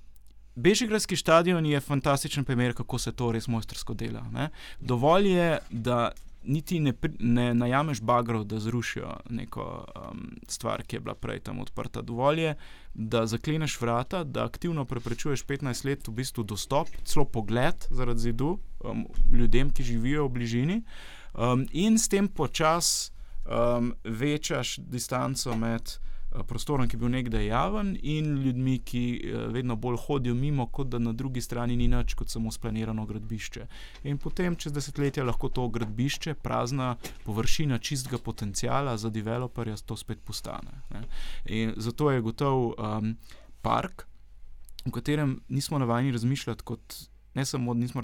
Bežigradski stadion je fantastičen primer, kako se to res mojstrsko dela. Ne? Dovolj je, da niti ne, ne najameš bagrov, da zrušijo neko um, stvar, ki je bila prej tam odprta. Dovolj je, da zakleneš vrata, da aktivno preprečuješ 15 let v bistvu dostop, celo pogled zaradi zidu um, ljudem, ki živijo v bližini, um, in s tem počasi um, večaš distanco med. Eh, prostorom, ki je bil nekdaj javen, in ljudmi, ki eh, vedno bolj hodijo mimo, kot da na drugi strani ni nič kot samo splanirano gradbišče. In potem, čez desetletja, lahko to gradbišče, prazna površina čistega potencijala za developerja, to spet postane. Zato je gotov um, park, v katerem nismo navajeni razmišljati kot ne samo nismo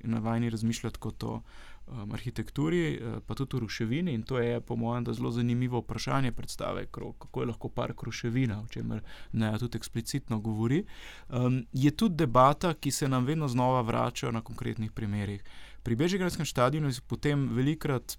navajeni razmišljati kot o um, arhitekturi, uh, pa tudi o ruševini. In to je, po mojem, zelo zanimivo vprašanje predstave, kako je lahko park ruševina, o čemer ne tudi eksplicitno govori. Um, je tudi debata, ki se nam vedno znova vrača na konkretnih primerih. Pri Bežigradskem stadionu je potem velikrat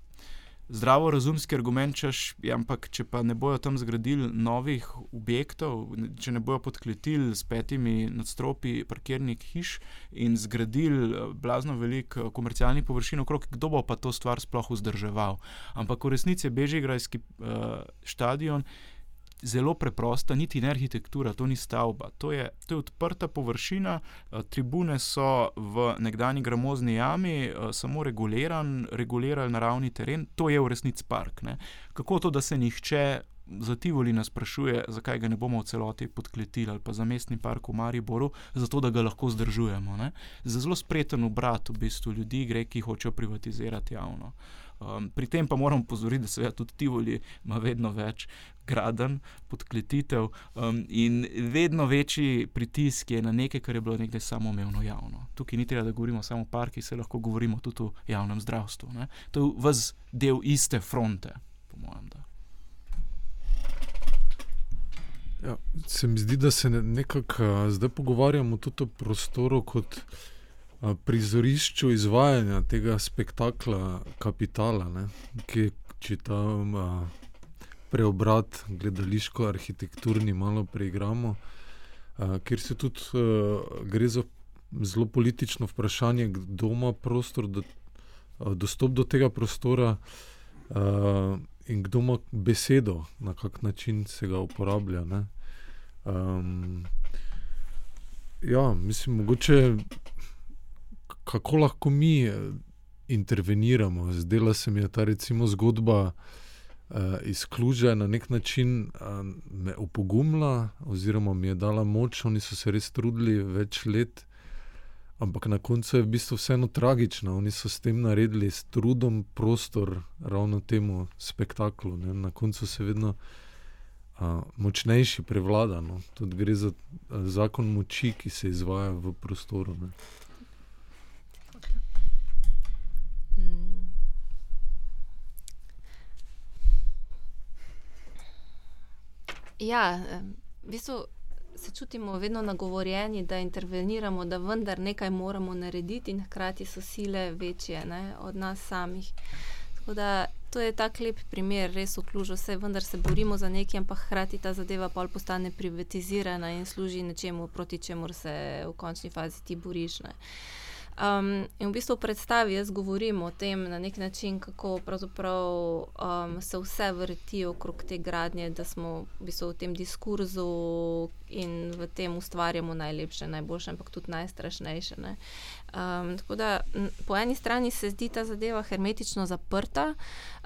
zdravo razumski argument, češ, ja, ampak če pa ne bojo tam zgradili novih objektov, če ne bojo podkletili s petimi nadstropi parkirnih hiš in zgradili eh, blazno velik eh, komercialni površin okrog, kdo bo pa to stvar sploh vzdrževal. Ampak v resnici je Bežigrajski uh, stadion zelo preprosta, niti ne arhitektura, to ni stavba. To je, to je odprta površina, eh, tribune so v nekdani gramozni jami, eh, samo reguliran, reguliran naravni teren, to je v resnici park. Ne? Kako to, da se nihče za Tivoli nas sprašuje, zakaj ga ne bomo v celoti podkletili ali pa za mestni park v Mariboru, zato da ga lahko zdržujemo. Ne? Za zelo spreten obrat v bistvu ljudi gre, ki hočejo privatizirati javno. Um, pri tem pa moram upozoriti, da se tudi Tivoli ima vedno več graden, podkletitev um, in vedno večji pritisk je na nekaj, kar je bilo nekdaj samoumevno javno. Tukaj ni treba, da govorimo samo o parkih, se lahko govorimo tudi o javnem zdravstvu. Ne? To je vz del iste fronte, po mojem. Da. Ja, se mi zdi, da se nekako zdaj pogovarjamo tudi o prostoru kot prizorišču izvajanja tega spektakla kapitala, ne, ki če tam. A, preobrat, gledališko, arhitekturni, malo preigramo, uh, ker se tudi uh, gre za zelo politično vprašanje, kdo ima prostor, do, uh, dostop do tega prostora uh, in kdo ima besedo, na kak način se ga uporablja. Um, ja, mislim, mogoče kako lahko mi interveniramo. Zdela se mi je ta recimo zgodba uh, iz Kluža na nek način uh, me opogumila, oziroma mi je dala moč, oni so se res trudili več let. Ampak na koncu je v bistvu vseeno tragično. Oni so s tem naredili s trudom prostor ravno temu spektaklu. Ne. Na koncu se vedno uh, močnejši prevlada. No. Tudi gre za uh, zakon moči, ki se izvaja v prostoru. Ne. Ja, v bistvu se čutimo vedno nagovorjeni, da interveniramo, da vendar nekaj moramo narediti, in hkrati so sile večje ne, od nas samih. Da, to je tak lep primer, res vklužo se, vendar se borimo za nekaj, ampak hkrati ta zadeva pa postane privatizirana in služi nečemu, proti čemu se v končni fazi ti boriš. Ne. Um, in v bistvu v predstavi jaz govorim o tem na nek način, kako um, se vse vrti okrog te gradnje, da smo v, bistvu v tem diskurzu in v tem ustvarjamo najlepše, najboljše, ampak tudi najstrašnejše. Um, tako da po eni strani se zdi ta zadeva hermetično zaprta, uh,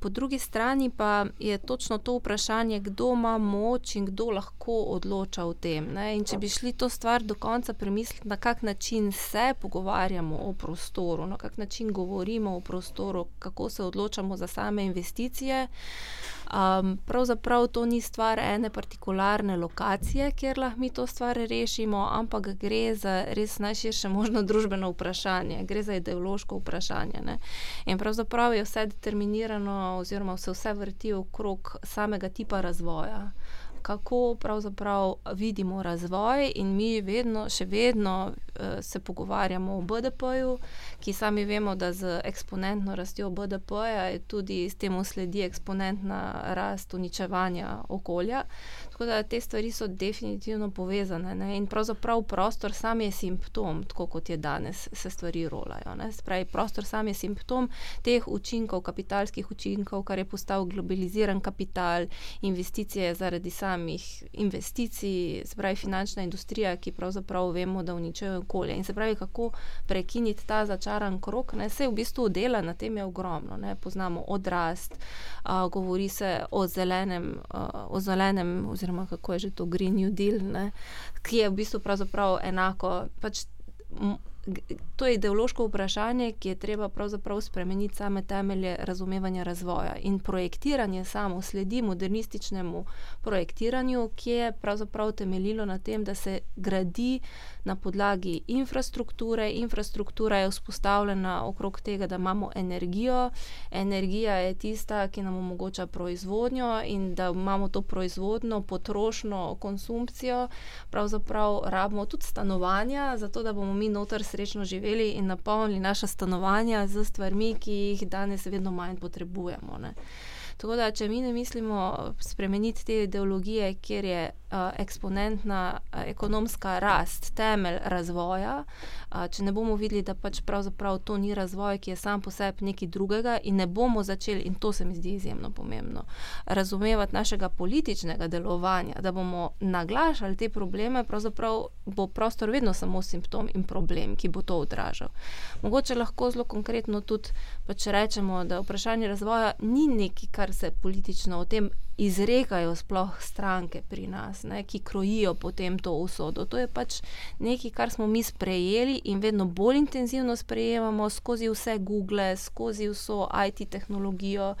po drugi strani pa je točno to vprašanje, kdo ima moč in kdo lahko odloča o tem. Ne? In če bi šli to stvar do konca premisliti, na kak način se pogovarjamo o prostoru, na kak način govorimo o prostoru, kako se odločamo za same investicije. Um, pravzaprav to ni stvar ene partikularne lokacije, kjer lahko mi to stvar rešimo, ampak gre za res najširše možno družbeno vprašanje, gre za ideološko vprašanje. Ne? In pravzaprav je vse determinirano, oziroma se vse vrti okrog samega tipa razvoja kako pravzaprav vidimo razvoj, in mi vedno, še vedno uh, se pogovarjamo o BDP-ju, ki sami vemo, da z eksponentno rastjo BDP-ja tudi s tem sledi eksponentna rast uničevanja okolja. Tako da te stvari so definitivno povezane. Ne? In pravzaprav prostor sam je simptom, tako kot je danes, se stvari rolajo. Spravi, prostor sam je simptom teh učinkov, kapitalskih učinkov, kar je postal globaliziran kapital, investicije zaradi samih investicij, spravi finančna industrija, ki pravzaprav vemo, da uničuje okolje. In se pravi, kako prekiniti ta začaran krok. Ne? Vse v bistvu dela na tem je ogromno. Ne? Poznamo odrast, uh, govori se o zelenem, uh, o zelenem oziroma kako je že to Green New Deal, ne, ki je v bistvu enako. Pač, to je ideološko vprašanje, ki je treba pravzaprav spremeniti same temelje razumevanja razvoja. In projektiranje samo sledi modernističnemu projektiranju, ki je pravzaprav temeljilo na tem, da se gradi na podlagi infrastrukture. Infrastruktura je vzpostavljena okrog tega, da imamo energijo. Energija je tista, ki nam omogoča proizvodnjo in da imamo to proizvodno, potrošno konsumpcijo. Pravzaprav rabimo tudi stanovanja, zato da bomo mi noter srečno živeli in napolnili naša stanovanja z stvarmi, ki jih danes vedno manj potrebujemo. Ne. Tako da, če mi ne mislimo spremeniti te ideologije, kjer je uh, eksponentna uh, ekonomska rast temelj razvoja, uh, če ne bomo videli, da pač pravzaprav to ni razvoj, ki je sam po sebi nekaj drugega, in ne bomo začeli, in to se mi zdi izjemno pomembno, razumevati našega političnega delovanja, da bomo naglašali te probleme, pravzaprav bo prostor vedno samo simptom in problem, ki bo to odražal. Mogoče lahko zelo konkretno tudi pač rečemo, da vprašanje razvoja ni nekaj, kar se politično o tem izrekajo sploh stranke pri nas, ne, ki krojijo potem to usodo. To je pač nekaj, kar smo mi sprejeli in vedno bolj intenzivno sprejemamo skozi vse Google, skozi vso IT tehnologijo.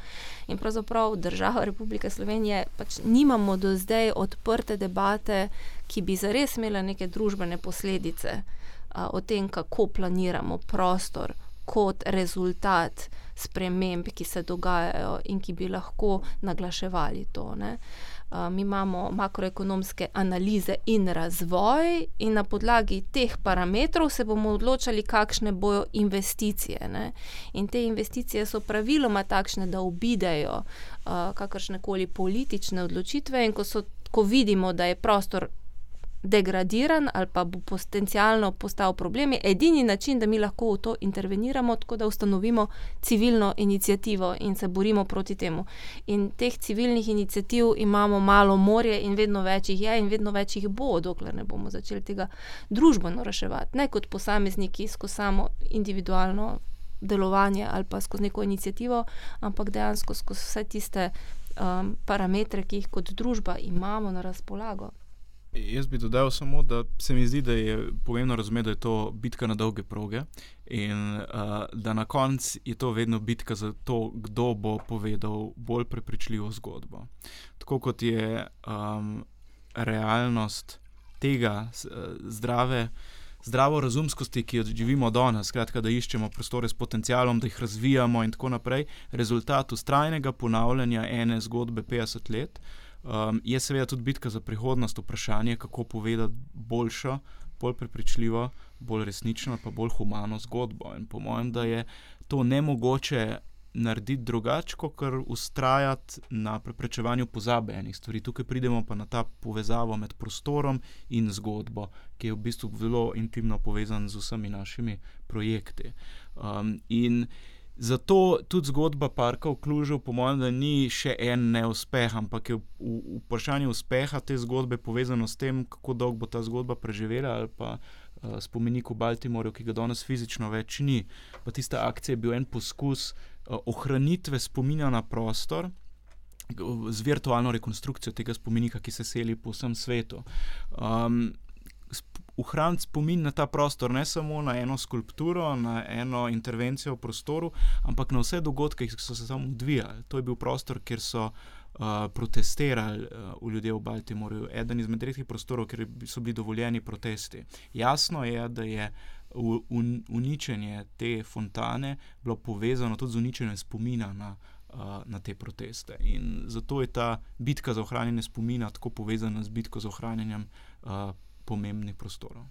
In pravzaprav država Republike Slovenije pač nimamo do zdaj odprte debate, ki bi zares imela neke družbene posledice a, o tem, kako planiramo prostor kot rezultat sprememb, ki se dogajajo in ki bi lahko naglaševali to. Ne. Mi imamo makroekonomske analize in razvoj, in na podlagi teh parametrov se bomo odločali, kakšne bodo investicije. Ne. In te investicije so praviloma takšne, da obidejo kakršne koli politične odločitve, in ko, so, ko vidimo, da je prostor degradiran ali pa bo potencialno postal problem, je edini način, da mi lahko v to interveniramo, tako da ustanovimo civilno inicijativo in se borimo proti temu. In teh civilnih inicijativ imamo malo morje, in vedno več jih je, in vedno več jih bo, dokler ne bomo začeli tega družbeno reševati, ne kot posamezniki, skozi samo individualno delovanje ali pa skozi neko inicijativo, ampak dejansko skozi vse tiste um, parametre, ki jih kot družba imamo na razpolago. Jaz bi dodal samo, da se mi zdi, da je pomembno razumeti, da je to bitka na dolge proge in uh, da na koncu je to vedno bitka za to, kdo bo povedal bolj prepričljivo zgodbo. Tako kot je um, realnost tega uh, zdrave. Zdravo razumskosti, ki jo živimo danes, skratka, da iščemo prostore s potencialom, da jih razvijamo, in tako naprej, rezultat ustrajnega ponavljanja ene zgodbe 50 let, uh, Um, je seveda tudi bitka za prihodnost, vprašanje, kako povedati boljšo, bolj prepričljivo, bolj resnično, pa bolj humano zgodbo. In po mojem, da je to ne mogoče narediti drugače, kot kar ustrajati na preprečevanju pozabe enih stvari. Tukaj pridemo pa na ta povezavo med prostorom in zgodbo, ki je v bistvu zelo intimno povezan z vsemi našimi projekti. Um, in Zato tudi zgodba parka v Klužu, po mojem, ni še en neuspeh, ampak je v, v vprašanju uspeha te zgodbe povezano s tem, kako dolgo bo ta zgodba preživela, ali pa uh, spomenik v Baltimoru, ki ga danes fizično več ni. Pa tista akcija je bil en poskus uh, ohranitve spomina na prostor. Z virtualno rekonstrukcijo tega spomenika, ki se seli po vsem svetu. Um, ohraniti spomin na ta prostor, ne samo na eno skulpturo, na eno intervencijo v prostoru, ampak na vse dogodke, ki so se tam odvijali. To je bil prostor, kjer so uh, protestirali uh, ljudje v Baltimoru, eden izmed redkih prostorov, kjer so bili dovoljeni protesti. Jasno je, da je. Uničenje te fontane bilo povezano tudi z uničenjem spomina na, uh, na te proteste. In zato je ta bitka za ohranjanje spomina tako povezana z bitko za ohranjanjem uh, pomembnih prostorov.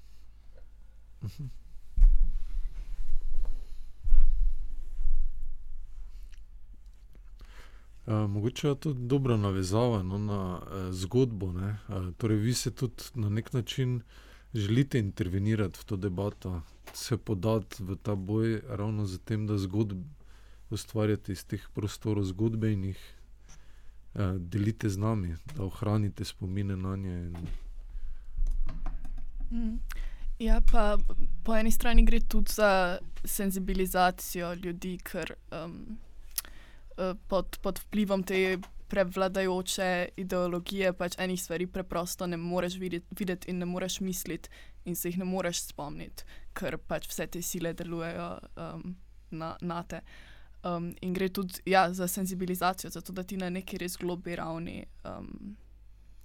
Uh, mogoče je to dobro navezava no, na uh, zgodbo. Uh, torej, vi se tudi na nek način želite intervenirati v to debato, se podati v ta boj, ravno zato, da zgodb ustvarjate iz teh prostorov zgodbe in jih uh, delite z nami, da ohranite spomine na nje. Mm. Ja, pa po eni strani gre tudi za senzibilizacijo ljudi, ker um, pod, pod vplivom te prevladajoče ideologije, pač enih stvari preprosto ne moreš videti, videti in ne moreš misliti, in se jih ne moreš spomniti, ker pač vse te sile delujejo um, na, na te. Um, in gre tudi ja, za senzibilizacijo, zato da ti na neki res globi ravni um,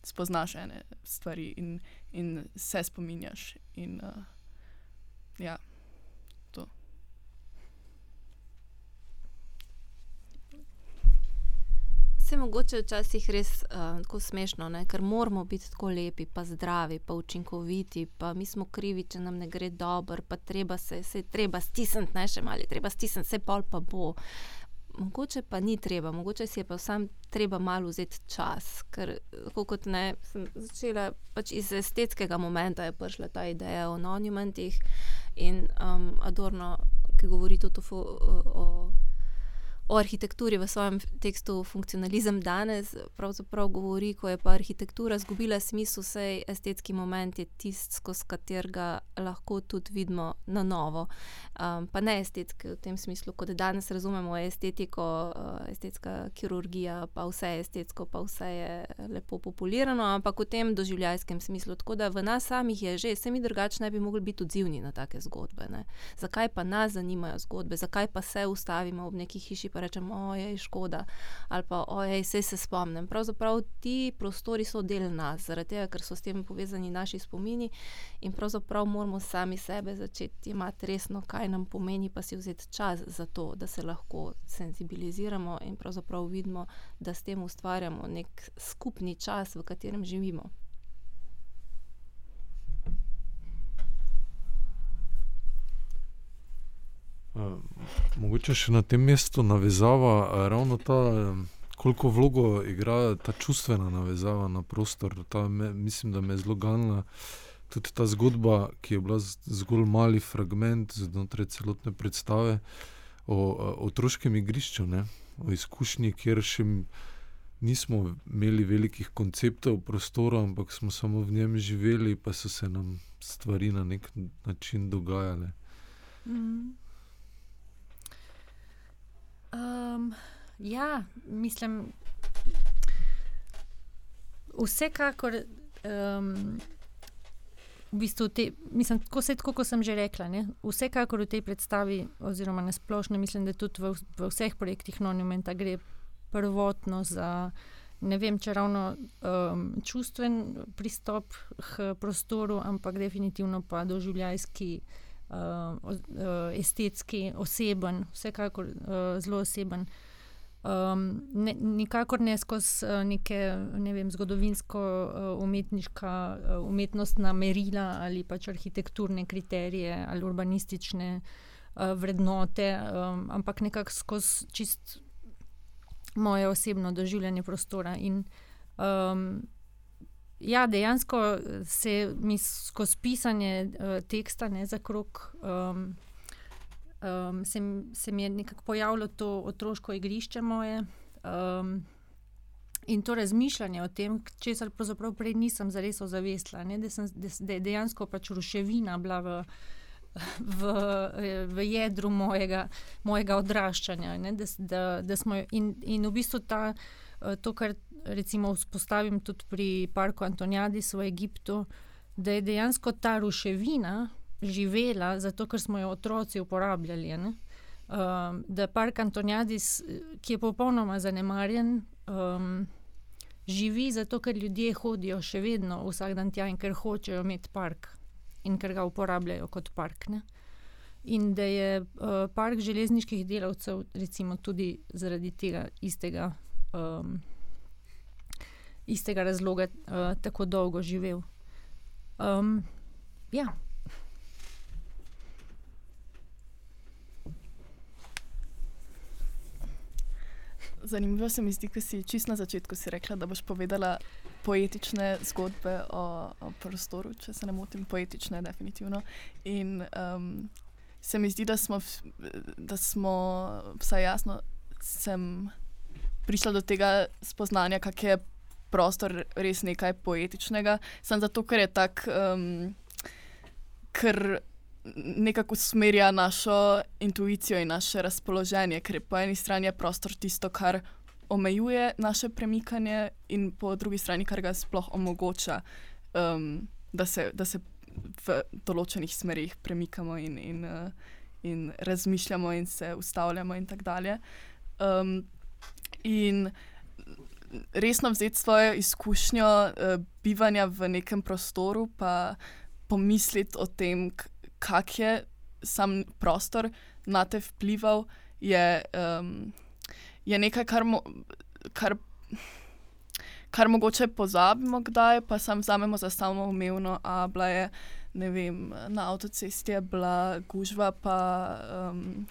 spoznaš ene stvari in, in se spominjaš. In, uh, ja. Se mogoče včasih res uh, tako smešno, ne? ker moramo biti tako lepi, pa zdravi, pa učinkoviti, pa mi smo krivi, če nam ne gre dobro, pa treba se, se treba stisniti, ne še malo, treba stisniti, vse pol pa bo. Mogoče pa ni treba, mogoče si je pa sam treba malo vzeti čas. Ker, kot ne, sem začela pač iz estetskega momenta, je prišla ta ideja o monumentih in um, Adorno, ki govori tudi o. o o arhitekturi v svojem tekstu Funkcionalizem danes pravzaprav govori, ko je pa arhitektura izgubila smisel, vse estetski moment je tisti, skozi katerega lahko tudi vidimo na novo. Um, pa ne estetski v tem smislu, kot danes razumemo estetiko, uh, estetska kirurgija, pa vse je estetsko, pa vse je lepo populirano, ampak v tem doživljajskem smislu. Tako da v nas samih je že, se mi drugače ne bi mogli biti odzivni na take zgodbe. Ne? Zakaj pa nas zanimajo zgodbe, zakaj pa se ustavimo ob neki hiši? Rečem, ojej, škoda, ali pa ojej, vse se spomnim. Pravzaprav ti prostori so del nas, zaradi tega, ker so s tem povezani naši spomini in pravzaprav moramo sami sebe začeti imati resno, kaj nam pomeni, pa si vzeti čas za to, da se lahko senzibiliziramo in pravzaprav vidimo, da s tem ustvarjamo nek skupni čas, v katerem živimo. Mogoče še na tem mestu navezava ravno ta, koliko vlogo igra ta čustvena navezava na prostor. Ta, me, mislim, da me je zelo ganila tudi ta zgodba, ki je bila zgolj mali fragment znotraj celotne predstave o, o otroškem igrišču, ne? o izkušnji, kjer še nismo imeli velikih konceptov prostora, ampak smo samo v njem živeli, pa so se nam stvari na nek način dogajale. Mm. Um, ja, mislim, vsekakor. Um, V bistvu te, mislim, tako se tako, kot sem že rekla. Ne? Vsekakor v tej predstavi, oziroma na splošno, mislim, da tudi v, v vseh projektih Monumenta gre prvotno za ne vem, če ravno um, čustven pristop k prostoru, ampak definitivno pa doživljajski uh, estetski, oseben, vsekakor uh, zelo oseben. Um, ne, nikakor ne skozi uh, neke ne vem, zgodovinsko-umetniška uh, uh, umetnostna merila ali pač arhitekturne kriterije ali urbanistične uh, vrednote, um, ampak nekako skozi čist moje osebno doživljanje prostora. In, um, Ja, dejansko se mi skozi pisanje uh, teksta ne, za krok um, um, se, se mi je nekako pojavilo to otroško igrišče moje. Um, In to razmišljanje o tem, česar pravzaprav prej nisem zares ozavestila, da, da je dejansko pač ruševina bila v, v, v jedru mojega, mojega odraščanja. Da, da, da smo, in, in v bistvu ta, to, kar recimo vzpostavim tudi pri parku Antoniadis v Egiptu, da je dejansko ta ruševina živela, zato ker smo jo otroci uporabljali. Um, da park Antoniadis, ki je popolnoma zanemarjen, um, živi zato, ker ljudje hodijo še vedno vsak dan tja in ker hočejo imeti park in ker ga uporabljajo kot park. Ne? In da je uh, park železniških delavcev, recimo, tudi zaradi tega istega. Um, iz tega razloga uh, tako dolgo živel. Um, ja. Zanimivo se mi zdi, da si čisto na začetku rekla, da boš povedala poetične zgodbe o, o prostoru, če se ne motim, poetične, definitivno. In um, se mi zdi, da smo, da smo vsaj jasno, sem prišla do tega spoznanja, kak je prostor res nekaj poetičnega, samo zato, ker je tak, um, ker nekako usmerja našo intuicijo in naše razpoloženje, ker po eni strani je prostor tisto, kar omejuje naše premikanje, in po drugi strani, kar ga sploh omogoča, um, da, se, da se v določenih smerih premikamo in, in, uh, in razmišljamo in se ustavljamo in tako dalje. Um, in resno vzeti svojo izkušnjo uh, bivanja v nekem prostoru, pa pomisliti o tem, kak je sam prostor na te vplival, je, um, je nekaj, kar, mo kar, kar mogoče pozabimo, kdaj pa sam vzamemo za samo umevno, a bila je. Vem, na avtocesti je bila gužva, pa um,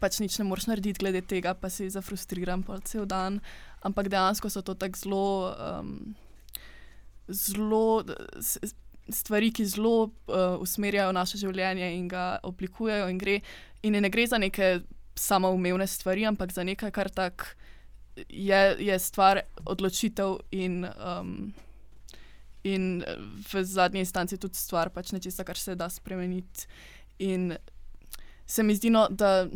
pač nič ne moreš narediti glede tega, pa si zafrustriran pa cel dan. Ampak dejansko so to tako zelo, um, zelo stvari, ki zelo uh, usmerjajo naše življenje in ga oblikujejo, in, gre, in ne gre za neke samoumevne stvari, ampak za nekaj, kar tak je, je stvar odločitev in. Um, In v zadnji instanci tudi stvar, pač nečesa, kar se da spremeniti. In se mi zdi, no, da,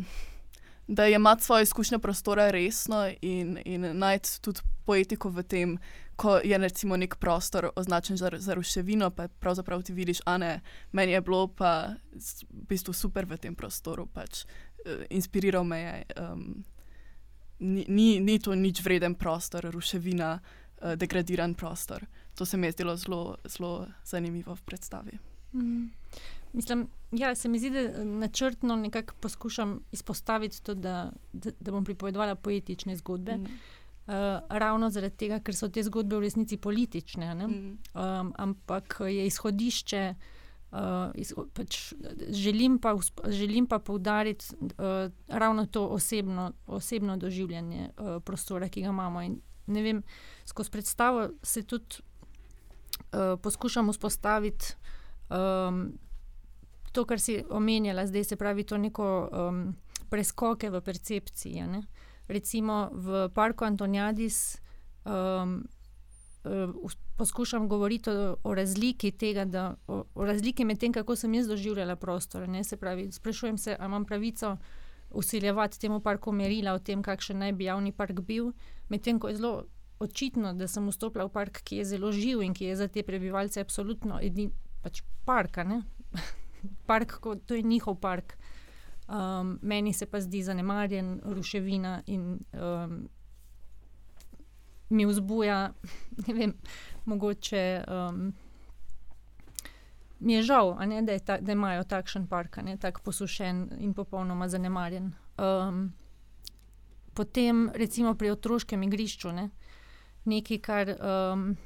da je imati svojo izkušnjo prostora resno in, in najti tudi poetiko v tem, ko je recimo nek prostor označen za, za ruševino, pa pravzaprav ti vidiš, a ne, meni je bilo pa v bistvu super v tem prostoru, pač uh, inspiriral me je. Um, ni, ni, ni to nič vreden prostor, ruševina, uh, degradiran prostor. To se mi je zdelo zelo, zelo zanimivo v predstavi. Mm. Mislim, ja, se mi zdi, da načrtno nekako poskušam izpostaviti to, da, da, da bom pripovedovala poetične zgodbe. Mm. Uh, ravno zaradi tega, ker so te zgodbe v resnici politične, mm. um, ampak je izhodišče. Uh, iz, pač želim, pa, želim pa poudariti uh, ravno to osebno, osebno doživljanje uh, prostora, ki ga imamo. In, vem, skozi predstavo se tudi uh, poskušam vzpostaviti um, to, kar si omenjala, zdaj se pravi to neko um, preskoke v percepciji. Ne? recimo v parku Antoniadis um, uh, poskušam govoriti o, o razliki tega, da, o, o razliki med tem, kako sem jaz doživljala prostor. Se pravi, sprašujem se, ali imam pravico usiljevati temu parku merila o tem, kakšen naj bi javni park bil, medtem ko je zelo. Očitno, da sem vstopila v park, ki je zelo živ in ki je za te prebivalce absolutno edini pač park. Park, kot to je njihov park. Um, meni se pa zdi zanemarjen, ruševina in um, mi vzbuja, <laughs> ne vem, mogoče. Um, Mi je žal, ne, da, je ta, da imajo takšen park, tako posušen in popolnoma zanemarjen. Um, potem, recimo pri otroškem igrišču, ne, nekaj, kar, um,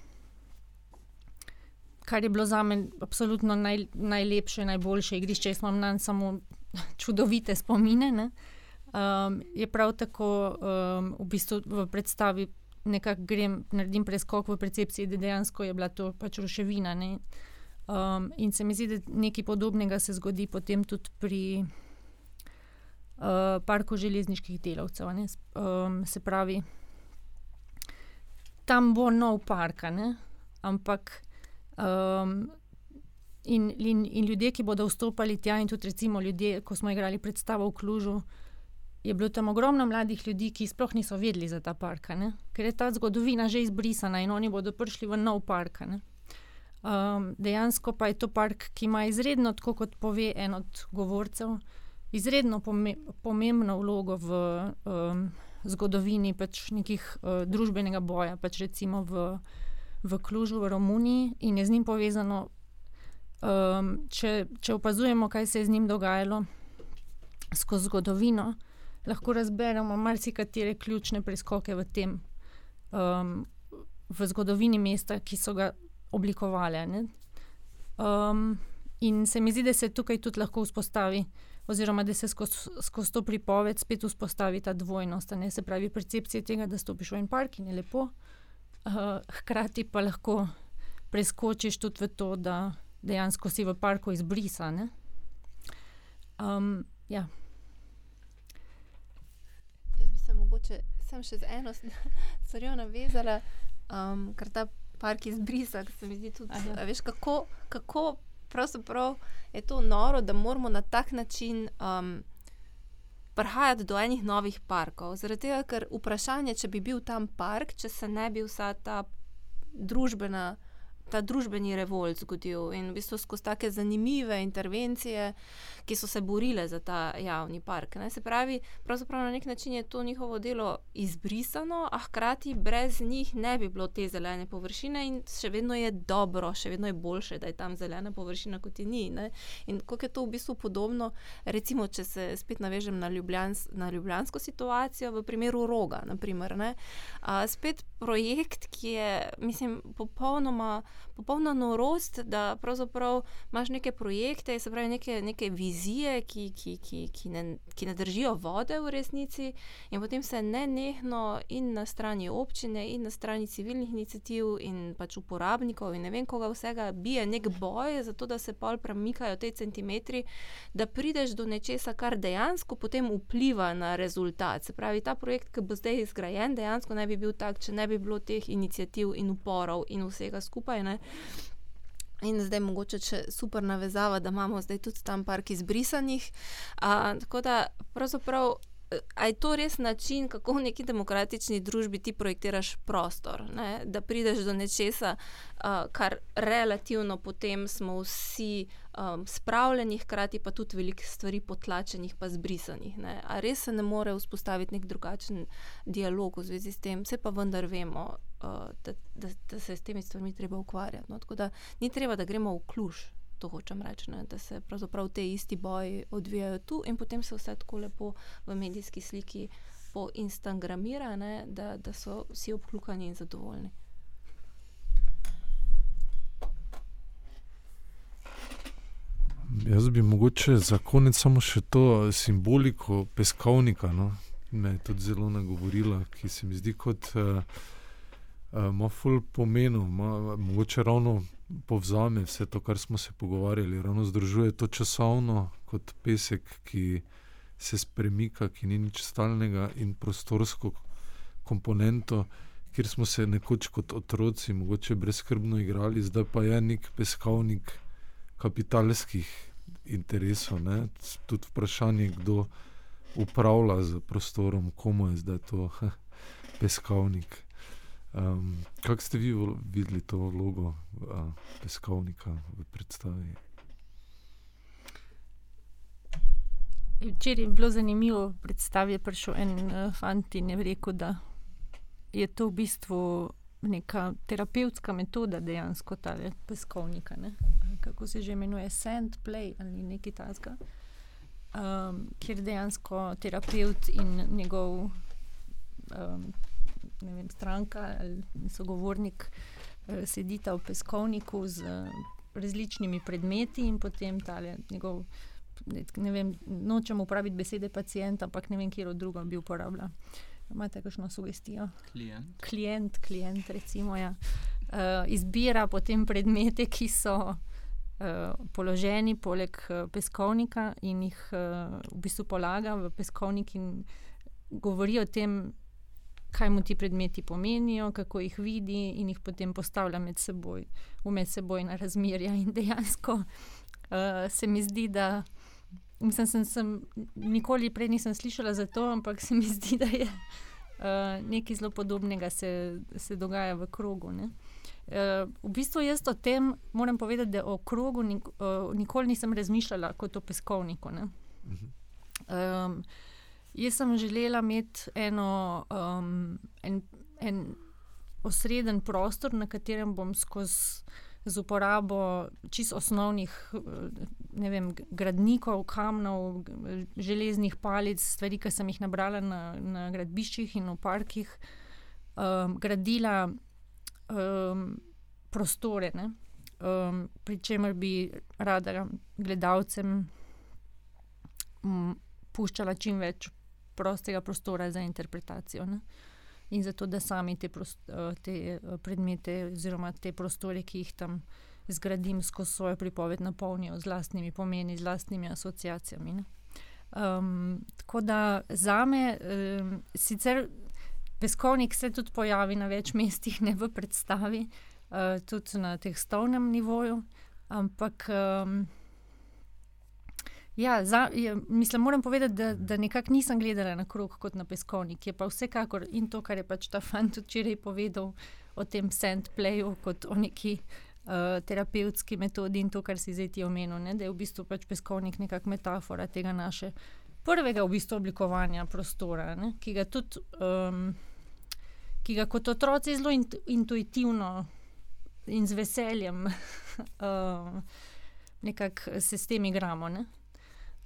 kar je bilo za me absolutno naj, najlepše, najboljše igrišče. Jaz imam na njem samo <laughs> čudovite spomine. Um, je prav tako um, v, bistvu v predstavi, nekako grem, naredim preskok v percepciji, da dejansko je bila to pač ruševina. Um, in se mi zdi, da nekaj podobnega se zgodi potem tudi pri uh, parku železniških delavcev. Um, se pravi, tam bo nov park, ampak. Um, In, in, in ljudje, ki bodo vstopili tja, in tudi recimo ljudje, ko smo igrali predstavo v Klužu, je bilo tam ogromno mladih ljudi, ki sploh niso vedeli za ta park, ne? ker je ta zgodovina že izbrisana in oni bodo prišli v nov park. Um, dejansko pa je to park, ki ima izredno, tako kot pove en od govorcev, izredno pome pomembno vlogo v um, zgodovini pač nekih uh, družbenega boja, pač recimo v, v Klužu, v Romuniji in je z njim povezano Um, če, če opazujemo, kaj se je z njim dogajalo skozi zgodovino, lahko razberemo marsikatere ključne preskoke v tem, um, v zgodovini mesta, ki so ga oblikovali. Um, in se mi zdi, da se tukaj tudi lahko vzpostavi, oziroma da se skozi skoz to pripoved spet vzpostavi ta dvojnost. Ne? Se pravi, percepcija tega, da stopiš v en park in je lepo, uh, hkrati pa lahko preskočiš tudi v to, da dejansko si v parku izbrisan. Um, ja. Jaz bi se mogoče sem še z eno <laughs> stvarjo navezala, um, ker ta park izbrisa, se mi zdi tudi, da veš, kako, kako pravzaprav je to noro, da moramo na tak način. Um, prihajati do enih novih parkov. Zaradi tega, ker vprašanje, če bi bil tam park, če se ne bi vsa ta družbena ta družbeni revolt zgodil in v bistvu skozi tako zanimive intervencije, ki so se borile za ta javni park. Ne. Se pravi, na nek način je to njihovo delo izbrisano, a hkrati brez njih ne bi bilo te zelene površine in še vedno je dobro, še vedno je boljše, da je tam zelena površina, kot je ni. Ne. In kako je to v bistvu podobno, recimo, če se spet navežem na, Ljubljans, na ljubljansko situacijo, v primeru roga. Naprimer, a, spet projekt, ki je, mislim, popolnoma popolna norost, da pravzaprav imaš neke projekte, se pravi neke, neke vizije, ki, ki, ki, ki, ne, ki ne držijo vode v resnici, in potem se ne nehno in na strani občine, in na strani civilnih inicijativ, in pač uporabnikov, in ne vem koga vsega, bije nek boj za to, da se pol premikajo te centimetri, da prideš do nečesa, kar dejansko potem vpliva na rezultat. Se pravi, ta projekt, ki bo zdaj izgrajen, dejansko ne bi bil tak, če ne bi bilo teh inicijativ in uporov in vsega skupaj. Ne? In zdaj mogoče še super navezava, da imamo zdaj tudi tam park izbrisanih. A, tako da pravzaprav je to res način, kako v neki demokratični družbi ti projektiraš prostor, ne? da prideš do nečesa, uh, kar relativno potem smo vsi um, spravljeni, hkrati pa tudi veliko stvari potlačenih, pa zbrisanih. Ne? A res se ne more vzpostaviti nek drugačen dialog v zvezi s tem, vse pa vendar vemo, uh, da, da, da se s temi stvarmi treba ukvarjati. No? Tako da ni treba, da gremo v kluž to hočem reči, ne? da se pravzaprav te isti boji odvijajo tu in potem se vse tako lepo v medijski sliki poinstagramira, da, da so vsi obklukani in zadovoljni. Jaz bi mogoče za konec samo še to simboliko peskovnika, no? me je tudi zelo nagovorila, ki se mi zdi kot uh, uh, ful pomenil, mogoče ravno povzame vse to, kar smo se pogovarjali. Ravno združuje to časovno kot pesek, ki se spremika, ki ni nič stalnega, in prostorsko komponento, kjer smo se nekoč kot otroci, mogoče brezkrbno igrali, zdaj pa je nek peskovnik kapitalskih interesov. Ne? Tudi vprašanje, kdo upravlja z prostorom, komu je zdaj to <laughs> peskovnik. Um, Kako ste vi videli to vlogo uh, peskovnika v predstavi? Včeraj je bilo zanimivo, predstavi je prišel en uh, fant in je rekel, da je to v bistvu neka terapevtska metoda, dejansko ta peskovnika. Ne? Kako se že imenuje, sand play ali nekaj takega, um, kjer dejansko terapeut in njegov. Um, vem, stranka ali sogovornik eh, sedita v peskovniku z eh, različnimi predmeti in potem tale njegov. Ne vem, nočem uporabiti besede pacijent, ampak ne vem, kje od druga bi uporabljala. Imate kakšno sugestijo? Klient. Klient, klient recimo, ja. uh, izbira potem predmete, ki so uh, položeni poleg uh, peskovnika in jih uh, v bistvu polaga v peskovnik in govori o tem, kaj mu ti predmeti pomenijo, kako jih vidi, in jih potem postavlja med seboj, v medsebojna razmerja. In dejansko uh, se mi zdi, da. Mislim, sem, sem nikoli prej nisem slišala za to, ampak se mi <laughs> zdi, da je uh, nekaj zelo podobnega se, se dogaja v krogu. Uh, v bistvu jaz o tem moram povedati, da o krogu nik, uh, nikoli nisem razmišljala kot o peskovniku. Um, Jaz sem želela imeti eno, um, en, en osreden prostor, na katerem bom skozi z uporabo čisto osnovnih vem, gradnikov, kamnov, železnih palic, stvari, ki sem jih nabrala na, na gradbiščih in v parkih, um, gradila um, prostore, um, pri čemer bi rada gledalcem um, puščala čim več prostega prostora za interpretacijo. Ne? In zato, da sami te, prost, eh, te eh, predmete, oziroma te prostore, ki jih tam zgradim skozi svojo pripoved, napolnijo z vlastnimi pomeni, z vlastnimi asociacijami. Um, tako da za me, um, sicer peskovnik se tudi pojavi na več mestih, ne v predstavi, uh, tudi na tekstovnem nivoju, ampak um, Ja, za, je, mislim, moram povedati, da, da nekako nisem gledala na krog kot na peskovnik. Je pa vsekakor in to, kar je pač ta fant včeraj povedal o tem sandplayu, kot o neki uh, terapevtski metodi in to, kar si zdaj ti omenil, ne, da je v bistvu pač peskovnik nekakšna metafora tega naše prvega v bistvu oblikovanja prostora, ne, ki ga tudi. Um, Ki ga kot otroci zelo intuitivno in z veseljem <laughs> uh, nekako se s tem igramo. Ne?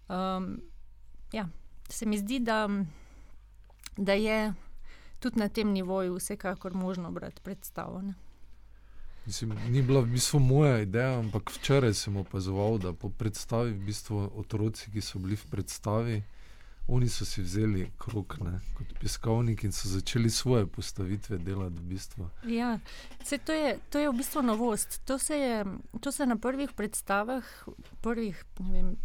Um, ja, se mi zdi, da, da je tudi na tem nivoju vsekakor možno brati predstavo. Mislim, ni bila v bistvu moja ideja, ampak včeraj sem opazoval, da po predstavi, v bistvu otroci, ki so bili v predstavi, oni so si vzeli krok ne, kot peskovnik in so začeli svoje postavitve delati. V bistvu. Ja, se, to, je, to je v bistvu novost. To se je to se na prvih predstavah, prvih, vem,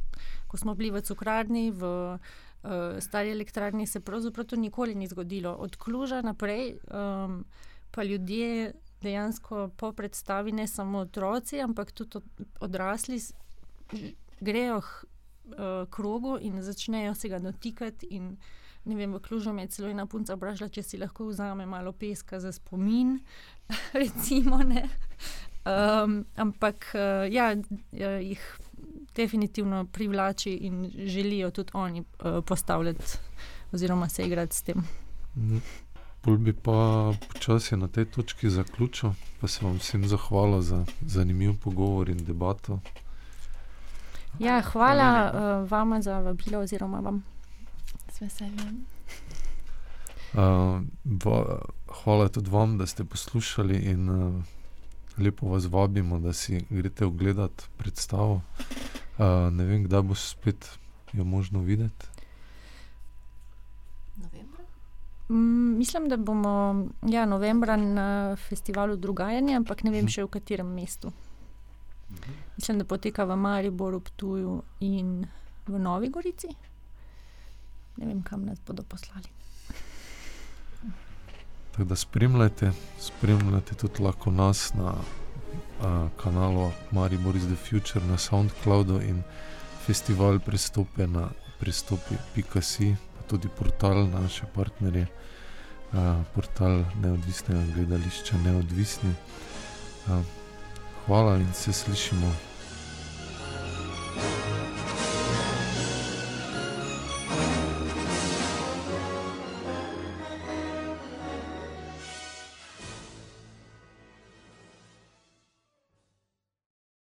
ko smo bili v Cukrarni, v uh, Stari elektrarni, se pravzaprav to nikoli ni zgodilo. Od Kluža naprej um, pa ljudje. Dejansko po predstavi ne samo otroci, ampak tudi odrasli grejo uh, krogu in začnejo se ga dotikati. In, vem, v Klužu je celo ena punca vprašala, če si lahko vzame malo peska za spomin. <laughs> recimo, um, ampak uh, ja, ja, jih definitivno privlači in želijo tudi oni uh, postavljati oziroma se igrati s tem. Bolj bi pa počasi na tej točki zaključil, pa se vam vsem zahvalil za zanimiv pogovor in debato. Ja, hvala uh, vam za vabilo, oziroma vam. Z veseljem. Uh, va, hvala tudi vam, da ste poslušali, in uh, lepo vas vabimo, da si greste ogledati predstavo. Uh, ne vem, kdaj bo spet jo možno videti. Mm, mislim, da bomo ja, novembra na festivalu Drugajanje, ampak ne vem še v katerem mestu. Mislim, da poteka v Mariboru, Ptuju in v Novi Gorici. Ne vem, kam nas bodo poslali. Tako da spremljate, spremljate tudi lahko nas na uh, kanalu Maribor is the Future na SoundCloudu in festival pristope na pristopi.si, pa tudi portal naše partnerje, uh, portal neodvisnega gledališča, neodvisni. Uh, hvala in se slišimo